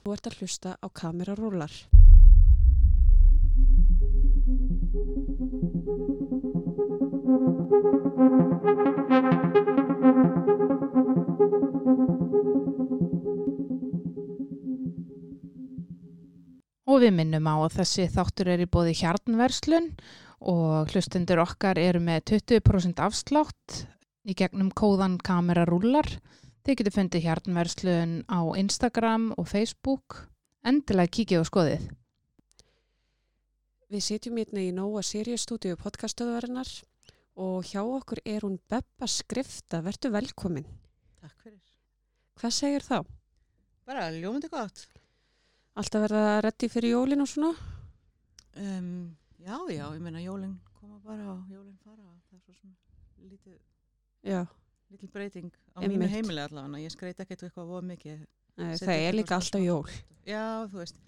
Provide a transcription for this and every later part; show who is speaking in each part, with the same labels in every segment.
Speaker 1: Þú ert að hlusta á kamerarúlar.
Speaker 2: Og við minnum á að þessi þáttur er í bóði hjarnverslun og hlustendur okkar eru með 20% afslátt í gegnum kóðan kamerarúlar. Þið getur fundið hjarnverslun á Instagram og Facebook. Endilega kíkið og skoðið.
Speaker 1: Við sitjum hérna í Nóa Sirius stúdíu podcastöðuvarinnar og hjá okkur er hún Beppa Skrifta. Vertu velkomin.
Speaker 3: Takk fyrir.
Speaker 1: Hvað segir þá?
Speaker 3: Bara ljómandi gott.
Speaker 1: Alltaf verða reddi fyrir jólin og svona?
Speaker 3: Um, já, já, ég meina jólinn koma bara og jólinn fara. Það er svo svona lítið,
Speaker 1: Já.
Speaker 3: Lítil breyting á
Speaker 1: Einmitt.
Speaker 3: mínu heimili allavega. Ég skreit ekkert eitthvað voða mikið.
Speaker 1: Það er líka alltaf jól.
Speaker 3: Já, þú veist.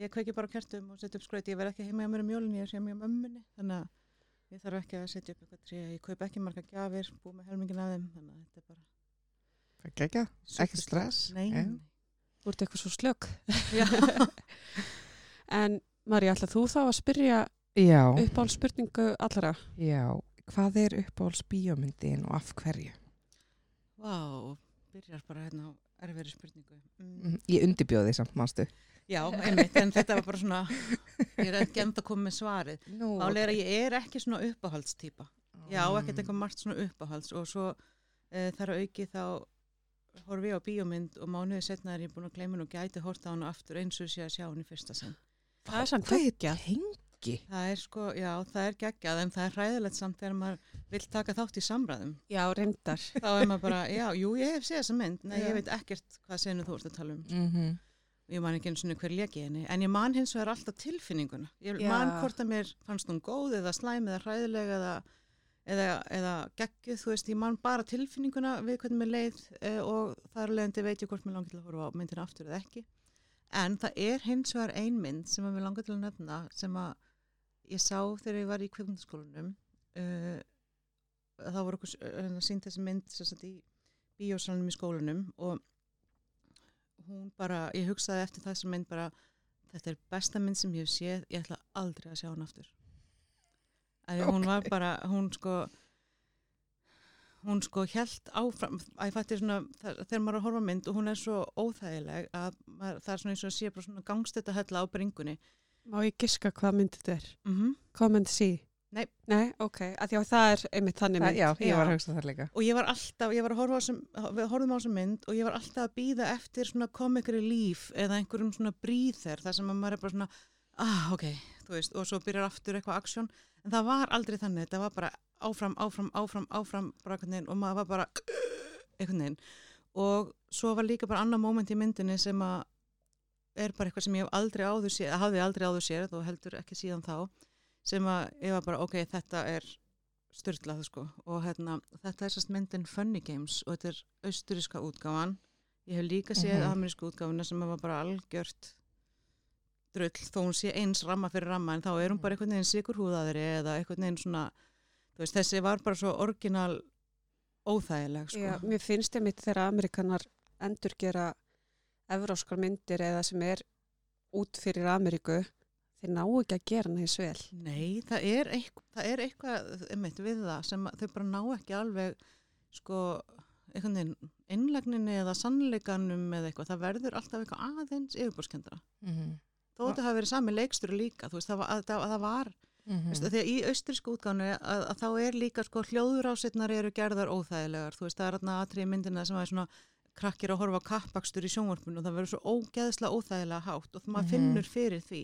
Speaker 3: Ég kveiki bara kertum og setja upp skreit. Ég verð ekki heima hjá mér um jólinn, ég er hjá mér um ömmunni. Þannig að ég þarf ekki að setja upp eitthvað tré. Ég kaup ekki marga gjafir, bú með helmingin af þeim. Þannig að þetta er bara...
Speaker 4: Ekki, ekki, ekki stress.
Speaker 3: Nei,
Speaker 4: Já.
Speaker 3: nei.
Speaker 1: Þú ert eitthvað svo slögg.
Speaker 3: Já.
Speaker 1: En Marja, ætla þú þá að spyrja
Speaker 4: Já,
Speaker 1: uppáhald spurningu allra?
Speaker 4: já. Hvað er uppáhalds bíómyndin og af hverju?
Speaker 3: Vá, byrjar bara hérna á erfiðri spurningu. Mm.
Speaker 4: Mm, Ég undirbjóði samt, mástu.
Speaker 3: Já, einmitt, en þetta var bara svona, ég er ekki enda að koma með svarið.
Speaker 4: Nú,
Speaker 3: Málega er að ég er ekki svona uppáhaldstýpa. Ég á ekkert eitthvað margt svona uppáhalds og svo e, þar að auki þá horfi ég á bíómynd og mánuði setna er ég búin að gleyma hún og gæti horta á hann aftur eins og sé að sjá hann í fyrsta sinn.
Speaker 1: Það er samt
Speaker 4: er
Speaker 1: geggjað.
Speaker 4: tengi.
Speaker 3: Það er sko, já, það er geggjað en það er hræðilegt samt þegar maður vill taka þátt í samræðum.
Speaker 1: Já, reyndar.
Speaker 3: Þá er maður bara, já, jú, ég hef séð þessa mynd, nei,
Speaker 4: Já.
Speaker 3: ég veit ekkert hvað senu þú ert að tala um.
Speaker 4: Mm -hmm.
Speaker 3: ég man ekki eins og hver leki henni en ég man hins vegar alltaf tilfinninguna ég
Speaker 1: Já.
Speaker 3: man hvort að mér fannst hún góð eða slæm eða hræðileg eða, eða, eða geggjuð, þú veist, ég man bara tilfinninguna við hvernig mér leið e, og þar leðandi veit ég hvort mér langar til að horfa á myndina aftur eða ekki en það er hins vegar ein mynd sem að mér langar til að nefna sem að ég sá þegar ég var í kveikmyndaskólanum uh, þá voru okkur uh, sínt þessi mynd sagt í bíósalunum í skólanum og hún bara, ég hugsaði eftir þessa mynd bara, þetta er besta mynd sem ég hef séð, ég ætla aldrei að sjá hann aftur. Að okay. hún var bara, hún sko hún sko held áfram að ég fætti svona, þegar maður er að horfa mynd og hún er svo óþægileg að maður, það er svona eins og að sé bara svona gangstetta hella á bringunni.
Speaker 1: Má ég giska hvað myndið þetta er?
Speaker 3: Mm -hmm.
Speaker 1: Hvað myndið sí?
Speaker 3: Nei.
Speaker 1: Nei, ok. Að því að það er einmitt þannig mynd.
Speaker 4: Já, ég var að hugsa það líka.
Speaker 3: og ég var alltaf, ég var að horfa á sem, við horfum á þessum mynd og ég var alltaf að býða eftir svona comic relief eða einhverjum svona breather þar sem að maður er bara svona ah, ok, þú veist, og svo byrjar aftur eitthvað aksjón, en það var aldrei þannig þetta var bara áfram, áfram, áfram, áfram bara einhvern veginn og maður var bara einhvern veginn og svo var líka bara annar moment í myndinni sem að er bara eitthvað sem ég hef aldrei áður séð, sem að ég var bara, ok, þetta er styrlað sko. Og hérna, þetta er sérst myndin Funny Games og þetta er austuríska útgáfan. Ég hef líka séð mm
Speaker 4: Mhm.
Speaker 3: amerísku útgáfuna sem var bara algjört drull þó hún sé eins ramma fyrir ramma en þá er hún bara einhvern veginn sikurhúðaðri eða einhvern veginn svona veist, þessi var bara svo orginal óþægileg sko.
Speaker 1: Já, mér finnst einmitt þegar Amerikanar endur gera evróskar myndir eða sem er út fyrir Ameríku, þeir ná ekki að gera hann eins vel.
Speaker 3: Nei, það er eitthvað, það er eitthvað einmitt, við það sem að þau bara ná ekki alveg sko, einhvern veginn innlagninni eða sannleikanum eða eitthvað, það verður alltaf eitthvað aðeins yfirbúrskendara.
Speaker 4: Mm -hmm.
Speaker 3: Þó þetta hafi verið sami leiksturu líka, þú veist, það var, að, að, það var
Speaker 4: Mm
Speaker 3: mm. þegar í austrísku útgánu að, að þá er líka sko hljóðurásetnar eru gerðar óþægilegar, þú veist, það er aðna atrið myndina sem er svona krakkir að horfa kappakstur í sjónvarpinu og það verður svo ógeðslega óþægilega hátt og maður
Speaker 4: Mhm.
Speaker 3: finnur fyrir því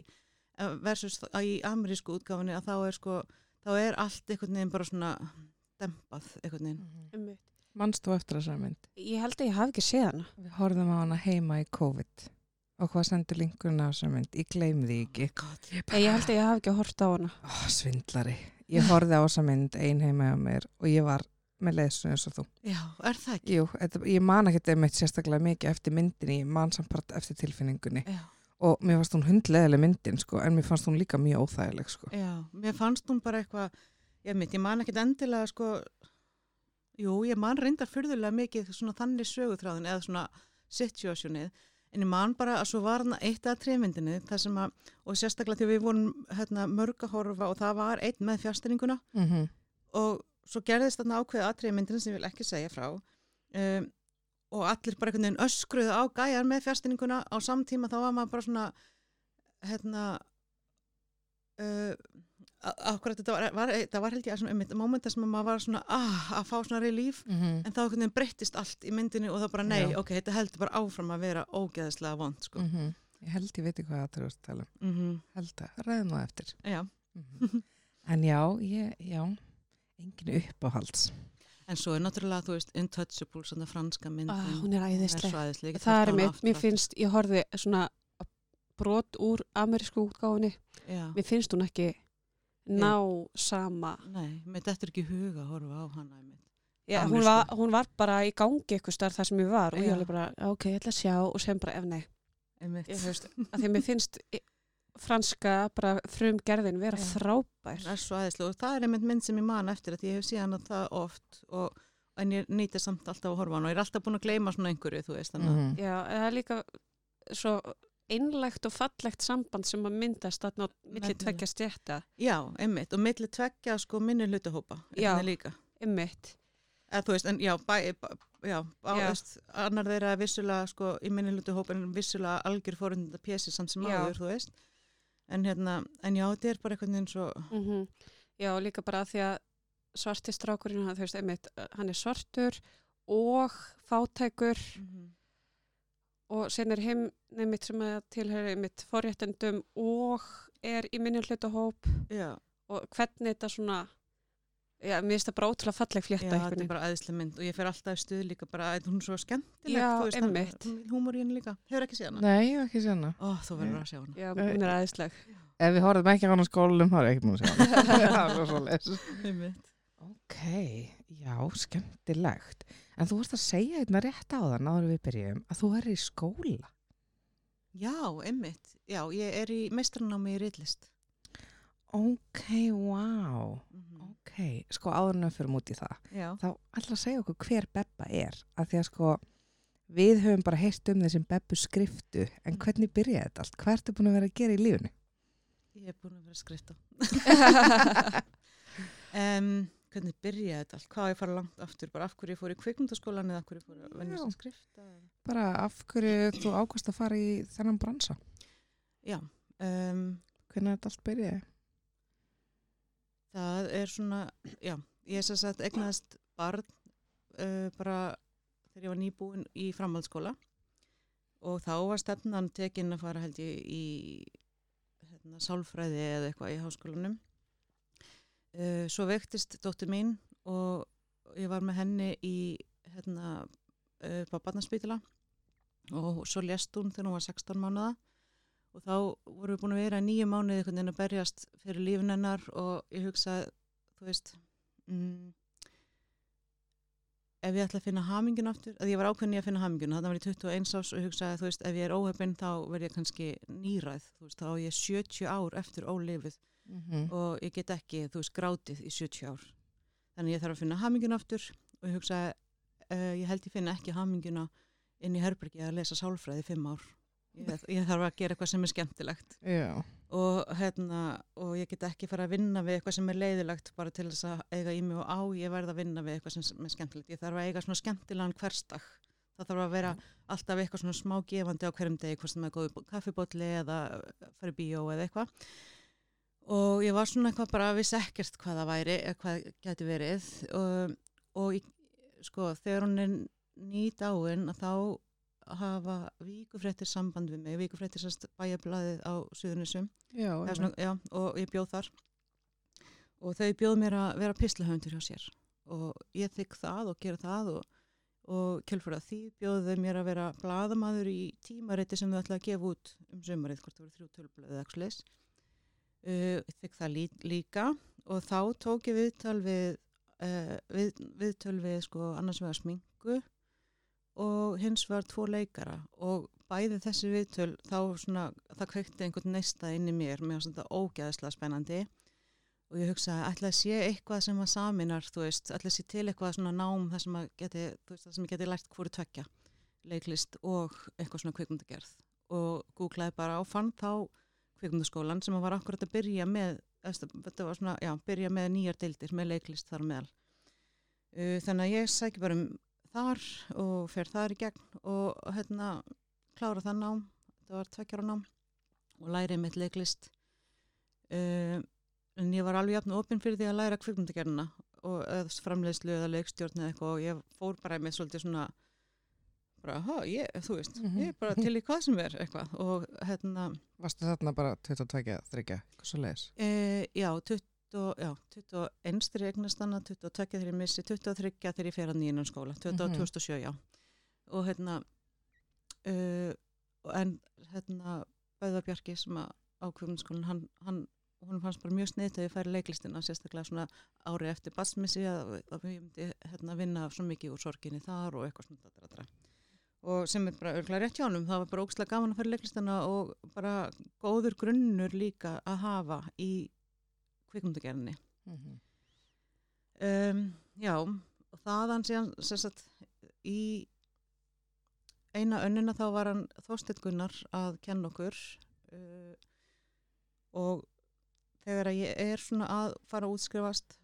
Speaker 3: versus að í amerísku útgáfunni að þá er sko, þá er allt einhvern veginn bara svona dempað einhvern veginn.
Speaker 1: Einmitt.
Speaker 4: Manst þú eftir þessar mynd?
Speaker 1: Ég held að ég hafi ekki séð hana.
Speaker 4: Við horfðum á hana heima í COVID. Og hvað sendur linkurinn á þessar mynd? Ég gleymi því ekki.
Speaker 3: God.
Speaker 1: Ég held að ég hafi ekki hort á hana.
Speaker 4: Ó, svindlari. Ég horfði á þessar mynd ein heima á mér og ég var með leðsu eins og þú.
Speaker 3: Já, er það ekki?
Speaker 4: Jú, þetta, ég man ekki þetta meitt sérstaklega mikið eftir myndinni, ég man samt bara eftir tilfinningunni.
Speaker 3: Já.
Speaker 4: Og mér fannst hún hundleðileg myndin, sko, en mér fannst hún líka mjög óþægileg, sko.
Speaker 3: Já, mér fannst hún bara eitthvað, ég ég man ekkit endilega sko, jú, ég man reyndar fyrðulega mikið svona þannig sögutráðin eða svona situationið, en ég man bara að svo var hann eitt að trefmyndinni þar sem að, og sérstaklega því við vorum hérna, mörg að horfa og það var einn með fjárstyringuna
Speaker 4: Mhm.
Speaker 3: og svo gerðist þarna ákveða atriði myndinu sem ég vil ekki segja frá um, og allir bara einhvern veginn öskruðu á gæjar með fjárstýninguna á samtíma þá var maður bara svona hérna uh, akkurat þetta var, var, það var held ég um momenta sem maður var svona ah, að fá svona relíf
Speaker 4: Mhm.
Speaker 3: en þá einhvern veginn breyttist allt í myndinu og það bara nei,
Speaker 4: Já.
Speaker 3: ok, þetta heldur bara áfram að vera ógeðislega vond sko.
Speaker 4: Mhm. Ég held ég veit ekki hvað það er að tala
Speaker 3: mm -hmm.
Speaker 4: Held að, ræðum það eftir.
Speaker 3: Já,
Speaker 4: Mhm. En já, ég, já, engin uppáhalds.
Speaker 3: En svo er náttúrulega, þú veist, Untouchable, svona franska myndin
Speaker 1: Ah, hún er æðisleg.
Speaker 3: svo æðisleg, ég get
Speaker 1: Það er mitt, mér finnst, ég horfði svona brot úr amerísku útgáfinni,
Speaker 3: Já.
Speaker 1: mér finnst hún ekki ná sama.
Speaker 3: Nei, mér dettur ekki huga að horfa á hana einmitt.
Speaker 1: Já, hún, var, hún var bara í gangi eitthvað starf þar sem ég var og ég
Speaker 3: Já.
Speaker 1: alveg bara, ok, ég ætla að sjá og sem bara, ef nei, ég veist, að því að mér finnst í- franska, bara frum gerðin vera
Speaker 3: Já.
Speaker 1: frábær.
Speaker 3: Hún er svo aðeinslega og það er einmitt mynd sem ég man eftir að ég hef síðan að það oft og en ég nýti samt alltaf að horfa á hana og ég er alltaf búin að gleyma svona einhverju, þú veist, að
Speaker 4: Mhm.
Speaker 1: Já, það er líka svo einlegt og fallegt samband sem að myndast þarna á milli
Speaker 3: Nefnilega.
Speaker 1: tveggja stjætta,
Speaker 3: já, einmitt, og milli tveggja sko minni hlutahópa,
Speaker 1: Já.
Speaker 3: einnig líka. Eða þú veist, en já, bæ, bæ, já, bá,
Speaker 1: Já.
Speaker 3: Veist, annar þeirra er vissulega sko í minni hlutahópa en vissulega algjör fórundar pési samt sem
Speaker 1: Já.
Speaker 3: áður, þú veist. En hérna, en já, þetta er bara einhvern veginn svo,
Speaker 1: Mm Já, og líka bara því að svarti strákurinn, hann, veist, einmitt, hann er svartur og fátækur. Og sen er heim nefnitt sem að tilhöra einmitt forréttendum og er í minni hlutahóp
Speaker 3: já,
Speaker 1: og hvernig þetta svona já, mér finnst það bara ótrúlega falleg
Speaker 3: já,
Speaker 1: flétta
Speaker 3: þetta
Speaker 1: einhvern
Speaker 3: er bara aðeinslega mynd og ég fer alltaf stuð líka bara, að hún er svo skemmtileg,
Speaker 1: Já, einmitt.
Speaker 3: húmor í henni líka, hefur ekki séð hana?
Speaker 4: Nei, ég hef ekki séð hana.
Speaker 3: Ó, þú verður að sjá hana.
Speaker 1: Já, hún er aðeinsleg.
Speaker 4: Ef við horfum ekki á hana á skólum, þá er ekki múin að sjá hana. það er svo les.
Speaker 3: Einmitt.
Speaker 4: Ok, já, skemmtilegt. En þú varst að segja einna rétt á þann áður en við byrjum að þú er í skóla.
Speaker 3: Já, einmitt. Já, ég er í meistranámi í riðlist.
Speaker 4: Ok, wow. Ok, sko áður en við fyrir út í það.
Speaker 3: Já.
Speaker 4: Þá að segja okkur hver Bebba er. Af því að sko, við höfum bara heyrt um þessum Bebbu skriftu. En hvernig byrjaði þetta allt? Hvað ertu búin að vera að gera í lífunu?
Speaker 3: Ég er búin að vera að skrifta. um, hvernig byrjaði þetta allt? Hvað ég að fara langt aftur? Bara af hverju ég fór í kvikmyndaskólan eða af hverju fór að venja
Speaker 4: Já.
Speaker 3: að skrifta?
Speaker 4: Bara af hverju þú ákvæmst að fara í þennan bransa?
Speaker 3: Já. Um,
Speaker 4: Hvernig þetta allt byrjaði?
Speaker 3: Það er svona, já, ég sem sagt egnaðist barn uh, bara þegar ég var nýbúin í framhaldsskóla. Og þá var stefnan tekin að fara held ég í hérna, sálfræði eða eitthvað í háskólanum. Uh, svo vektist dóttir mín og ég var með henni í hérna, uh, barnaspítala. Og svo lést hún þegar hún var 16 mánuða og þá vorum við búin að vera í nýju mánuði einhvern veginn að berjast fyrir lífin hennar og ég hugsaði, þú veist mm, ef ég ætla að finna hamingin aftur að ég var ákveðin í að finna hamingin þannig var ég 21 ás og hugsaði, þú veist, ef ég er óhefinn þá verð ég kannski nýræð þú veist, þá er ég 70 ár eftir ólifið
Speaker 4: Mm -hmm.
Speaker 3: og ég get ekki, þú veist, grátið í 70 ár þannig ég þarf að finna hamingin aftur og ég hugsaði, uh, ég held ég finna ekki hamingina inn í herbergi að lesa sálfræði í 5 ár ég, ég þarf að gera eitthvað sem er skemmtilegt. Og, hérna, og ég get ekki fara að vinna við eitthvað sem er leiðilegt bara til þess að eiga í mig og á ég verð að vinna við eitthvað sem er skemmtilegt. Ég þarf að eiga svona skemmtilegan hverstak það þarf að vera alltaf eitthvað svona smá gefandi á hverjum degi, hvort sem er góð kaffibotli eða fyrir bíó eða eitthvað. Og ég var svona eitthvað bara að vissi ekkert hvað það væri eða hvað geti verið. Og, og sko þegar hún er nýt áinn að þá hafa víkufréttir samband við mig, víkufréttir sérst bæjablaðið á
Speaker 4: já,
Speaker 3: og ég bjóð þar. Og þau bjóð mér að vera pislahöndur hjá sér. Og ég þykk það og gera það og, og kjölfur að því bjóðu þau mér að vera bladamaður í tímariti sem þau ætla að gefa út um sömarið, hvort það voru þrjú tölblöð eða ekki leis uh, þykk það lí, líka. Og þá tók ég viðtal við, uh, við viðtöl við sko annars vegar smingu og hins var tvo leikara og bæði þessi viðtöl þá svona, það kveikti einhvern neista inn í mér, var svona ógæðislega spennandi. Og ég hugsaði ætla að sé eitthvað sem að saminar þú veist, ætla að sé til eitthvað svona nám þar sem að geti, þú veist, það sem ég geti lært hverju tvekja leiklist og eitthvað svona kvikmyndagerð. Og googlaði bara og fann þá kvikmyndaskólan sem var akkurat að byrja með þetta var svona, já, byrja með nýjar deildir með leiklist þar meðal. Uh, þannig að ég sæki bara um þar og fer þar í gegn og hérna klára það nám það var tvekkjara nám og lærið mitt leiklist uh, en ég var alveg jafn og opinn fyrir því að læra kvikmyndagerðina og eða framleiðslu eða leikstjórn eða eitthvað og ég fór bara með svolítið svona bara, ha, ég, þú veist,
Speaker 4: Mhm.
Speaker 3: ég er bara til í hvað sem er eitthvað og hérna
Speaker 4: Varstu þarna bara 22, 3, hvað svo leiðis?
Speaker 3: e, já, 20, já, 21 þegar ég eignast hana, 22 þegar ég missi 23 þegar ég fer að nýjum skóla 20,
Speaker 4: Mhm.
Speaker 3: 2007, já og hérna uh, en hérna Böðabjarki sem að ákveðumskólan hann, hann hún fannst bara mjög sneitt að ég færi leiklistina sérstaklega svona ári eftir basmissi að, að við myndi hérna, vinna svo mikið úr sorginni þar og eitthvað svona dra, dra. og sem er bara örglega rétt hjá honum það var bara ógslag gaman að færi leiklistina og bara góður grunnur líka að hafa í kvikmundagerðinni
Speaker 4: Mhm.
Speaker 3: um, já og þaðan síðan sagt, í eina önnina þá var hann Þorsteinn Gunnar að kenna okkur uh, og þegar ég er svona að fara að útskrifast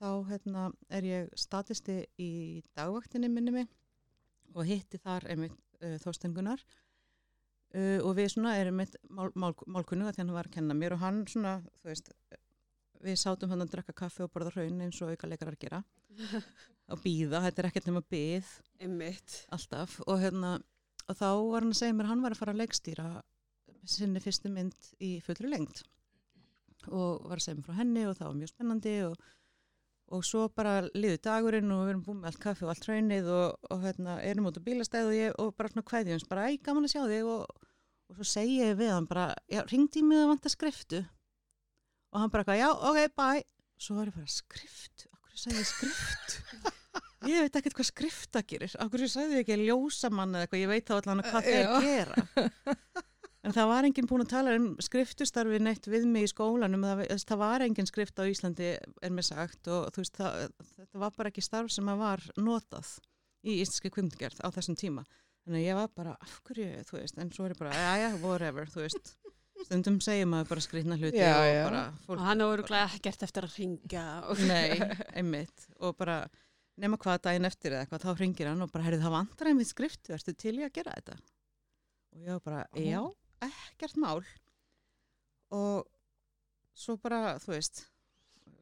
Speaker 3: þá hérna, er ég statisti í dagvaktinni minni mig og hitti þar einmitt uh, Þorsteinn Gunnar uh, og við svona erum eitt mál, mál, að því hann var að kenna mér og hann svona, þú veist við sátum hann að drekka kaffi og borða hraun eins og auka leikarar gera. Og býða, þetta er ekkert nema
Speaker 1: Einmitt.
Speaker 3: alltaf. Og hérna og þá var hann að segja mér hann var að fara að leikstýra sinni fyrstu mynd í fullri lengt og var að segja mér frá henni og það var mjög spennandi og, og svo bara liður dagurinn og við erum búin með allt kaffi og allt hraunið og, og hérna, erum út á bílastæð og, ég, og bara svona kvæðjums bara, æ, gaman að sjá þig. Og, og svo segi ég við hann bara, já, ringdi í mig að vanta skriftu og hann bara, eitthvað, já, ok, bye. Svo var ég bara, skriftu, okkur sagði ég skriftu ég veit ekkert hvað skrifta gerir. Okkur sagði ég ekki ljósamann eða eitthvað, ég veit þá allan hvað þeir
Speaker 4: Já.
Speaker 3: gera. En það var enginn búin að tala um skriftustarfi neitt við mig í skólanum. Það, það var enginn skrift á Íslandi er mér sagt. Og þú veist það, þetta var bara ekki starf sem að var notað í íslenski kvimtgerð á þessum tíma. Þannig að ég var bara, af hverju, þú veist en svo er ég bara, já, whatever, þú veist stundum segir maður bara skrifna hluti
Speaker 4: Já,
Speaker 3: og
Speaker 4: já.
Speaker 3: bara
Speaker 1: Og
Speaker 3: fólk
Speaker 1: hann hefur glæði ekkert eftir að ringja. Og...
Speaker 3: Nei, einmitt og bara nema hvað daginn eftir eða eitthvað, þá hringir hann og bara, heyrðu það vantar einmitt skriftu, ertu til í að gera þetta? Og ég var bara, já, ekkert mál og svo bara, þú veist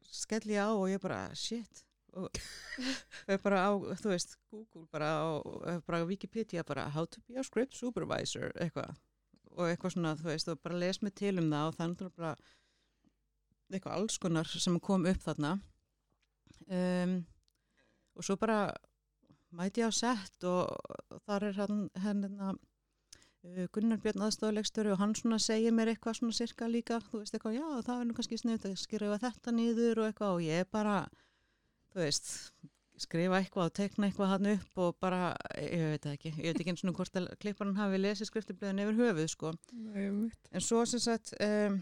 Speaker 3: skell ég á og ég bara, shit og þau bara á, þú veist, Google bara og bara Wikipedia bara, how to be a script supervisor, eitthvað og eitthvað svona, þú veist, og bara les mig til um það og þannig að bara eitthvað alls konar sem kom upp þarna. Um, og svo bara mæti ég á sett og þar er hann hérna uh, Gunnar Björn aðstoflegstöru og hann svona segir mér eitthvað svona sirka líka þú veist eitthvað, já það er nú kannski sniðt að skrifa þetta niður og eitthvað. Og ég bara þú veist skrifa eitthvað og tekna eitthvað hann upp og bara, ég veit það ekki, ég veit ekki eins og hvort að klipparinn hafi lesið skriftiblöðin yfir höfuð sko. En svo sem sagt um,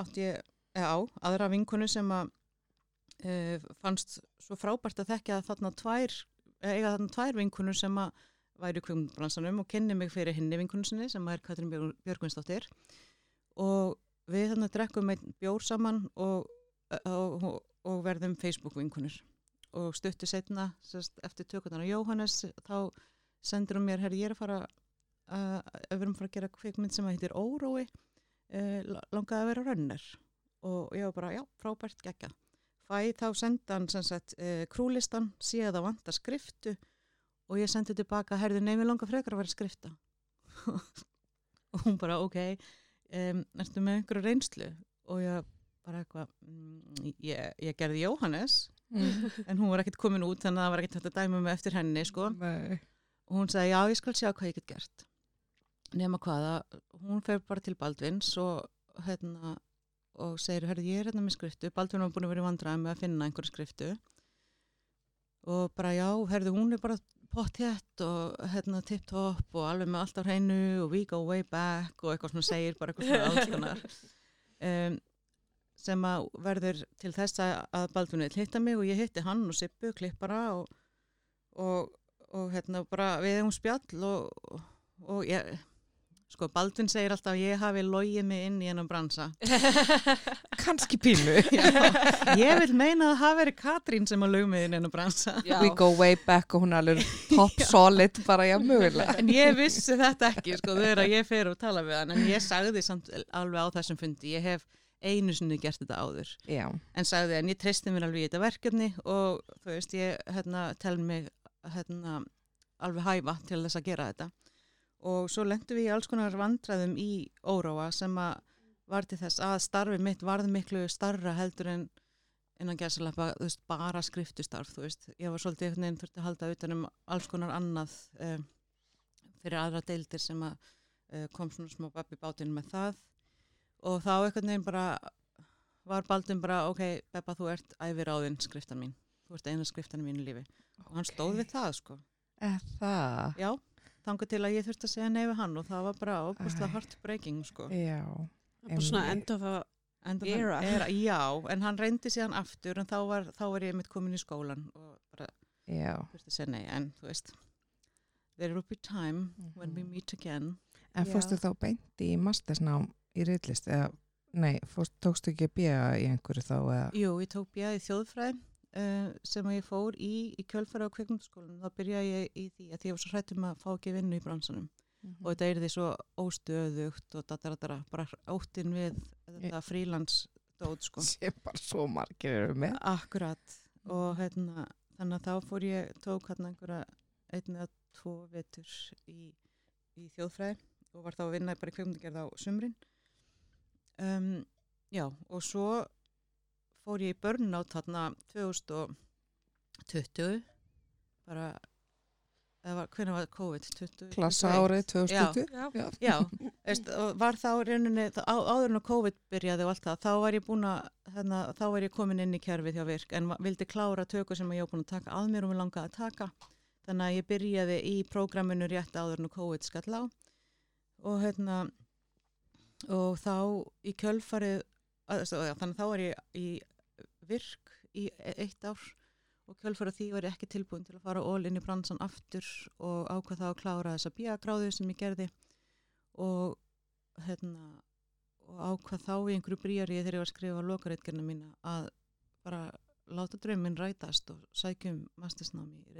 Speaker 3: átti ég á aðra vinkonu sem að uh, fannst svo frábært að þekkja að þarna tvær, eiga þarna tvær vinkonur sem að væri í kvömmbransanum og kynni mig fyrir henni vinkonu sinni sem er Katrin Björg, Björgvinsdóttir. Og við þarna drekkum einn bjór saman og, og, og, og verðum Facebook vinkonur og stuttu setna sest, eftir tökurnar á Jóhannes þá sendur hún mér, herri ég er að fara erum að fara að gera kvikmynd sem að heitir Órói uh, langaði að vera rönner og ég var bara, já, frábært gegga fæ þá senda hann sem sagt uh, krúlistan, sé að það vantar skriftu og ég sendi tilbaka herði neymi langa frekar að vera skrifta. Og hún bara, ok um, ertu með einhverju reynslu? Og ég bara eitthvað mm, ég, ég gerði Jóhannes en hún var ekkert komin út þannig að það var ekkert hægt að dæma mig eftir henni sko. Og hún sagði já ég skal sjá hvað ég get gert. Nema hvaða, hún fer bara til Baldvins og hérna og segir, herrðu ég er hérna með skriftu. Baldvin var búin að vera í vandræði með að finna einhverju skriftu. Og bara já, herrðu hún er bara potthett og hérna tip-top og alveg með allt á hreinu og we go way back og eitthvað svona segir bara eitthvað svona alls konar. Um, sem að verður til þess að Baldvin vil hitta mig og ég hitti hann og Sippu klippara og, og og hérna bara við hefum spjall og, og, ég, sko Baldvin segir alltaf að ég hafi logið mig inn í ennum bransa.
Speaker 4: Kanski pínu.
Speaker 3: Ég vil meina að það hafi verið Katrín sem að lög mig inn í ennum bransa.
Speaker 1: Já.
Speaker 4: We go way back og hún er alveg top solid bara já, mögulega.
Speaker 3: En ég vissi þetta ekki, sko, þegar ég fer og tala við hann, en ég sagði samt alveg á þessum fundi, ég hef einu sinni gert þetta áður,
Speaker 4: Já,
Speaker 3: en sagði en ég treysti mér alveg í þetta verkefni og þú veist, ég hérna, tel mig hérna, alveg hæfa til þess að gera þetta. Og svo lendum við í alls konar vandræðum í óróa sem að var til þess að starfi mitt varð miklu starra heldur en innan gæsalappa, þú veist, bara skriftustarf, þú veist, ég var svolítið einhvern veginn þurfti að halda utanum alls konar annað um, fyrir aðra deildir sem að uh, kom svona smá babbi bátinn með það og þá einhvern veginn bara var Baldin bara, ok, Beppa, þú ert æfir áðinn skriftan mín, þú ert eina skriftan mín í lífi og hann stóð við það, sko
Speaker 4: er það?
Speaker 3: já, þangað til að ég þurfti að segja nei við hann og það var bara óbúslega
Speaker 4: Æ.
Speaker 3: heartbreaking, sko
Speaker 4: Já,
Speaker 1: bara svona end of a Era.
Speaker 3: era, já, en hann reyndi síðan aftur en þá var, þá var ég mitt komin í skólan og bara
Speaker 4: já.
Speaker 3: þurfti að segja nei, en þú veist there will be time when we
Speaker 4: Mhm.
Speaker 3: meet again
Speaker 4: En fórstu þá beint í mastersnám í reyðlist eða, nei, fórst, tókstu ekki að bíja í einhverju þá eða?
Speaker 3: Jú, ég tók bjað í þjóðfræði uh, sem ég fór í, í kjölfæra á kvikmyndaskólanum, þá byrjaði ég í því að ég var svo hrættum að fá ekki vinnu í bransanum og þetta er því svo óstöðugt og dataratara, bara óttin við þetta frílands dót sko.
Speaker 4: Sem bara svo margir eru með.
Speaker 3: Akkurat og hérna, þannig að þá fór ég, tók hérna einhverja einn eða tvo vetur í, í þjóðfræði og var þá að vinna bara í kvikmyndagerð á sumrin. Um, já, og svo fór ég í börnátt þarna 2020, bara, var, hvernig var COVID? 20,
Speaker 4: Klassa
Speaker 3: 21?
Speaker 4: árið 2020.
Speaker 1: Já.
Speaker 4: Já.
Speaker 3: Já, veist, og var þá rauninni, á, áður en að COVID byrjaði og allt það, þá var ég búin að, hérna, þá var ég komin inn í kerfið hjá virk en vildi klára tökur sem ég var búin að taka að mér og mér langaði að taka. Þannig að ég byrjaði í prógraminu rétt áður en að COVID skall á og hérna, og þá í kjölfarið, þannig að þá var ég í virk í e- eitt ár og kjölfarið því var ég ekki tilbúin til að fara all inn í bransan aftur og ákvað þá að klára þessa bíagráðu sem ég gerði og hérna og ákvað þá í einhverju bríari þegar ég var að skrifa lokareitgerna mína að bara láta drauminn rætast og sækjum mastersnámi í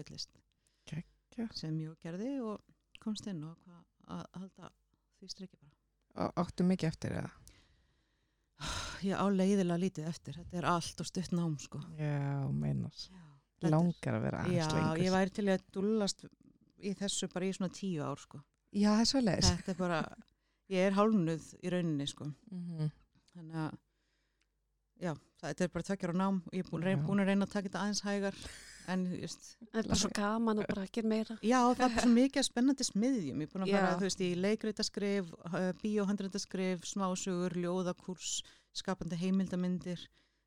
Speaker 4: Geggjað.
Speaker 3: sem ég gerði og komst inn og að halda því strikki bara.
Speaker 4: Á- Áttu mikið eftir eða?
Speaker 3: Ég á leiðilega lítið eftir, þetta er allt og stutt nám sko.
Speaker 4: Já,
Speaker 3: er-
Speaker 4: Langar að vera aðeins
Speaker 3: Já,
Speaker 4: lengur.
Speaker 3: ég væri til að dullast í þessu bara í svona tíu ár sko.
Speaker 4: Já, það er svo leiðis.
Speaker 3: Þetta er bara, ég er hálfnuð í rauninni sko.
Speaker 4: Mm
Speaker 3: þannig að já, þetta er bara tveggjara nám og ég er búin,
Speaker 4: Já.
Speaker 3: búin að reyna að taka þetta aðeins hægar en just,
Speaker 1: Það er bara svo gaman og bara ekki meira.
Speaker 3: já, það er svo mikið spennandi smiðjum, ég er búin að fara þú veist, í leikritaskrif, bíóhandritaskrif smásugur, ljóðakurs skapandi heimildamindir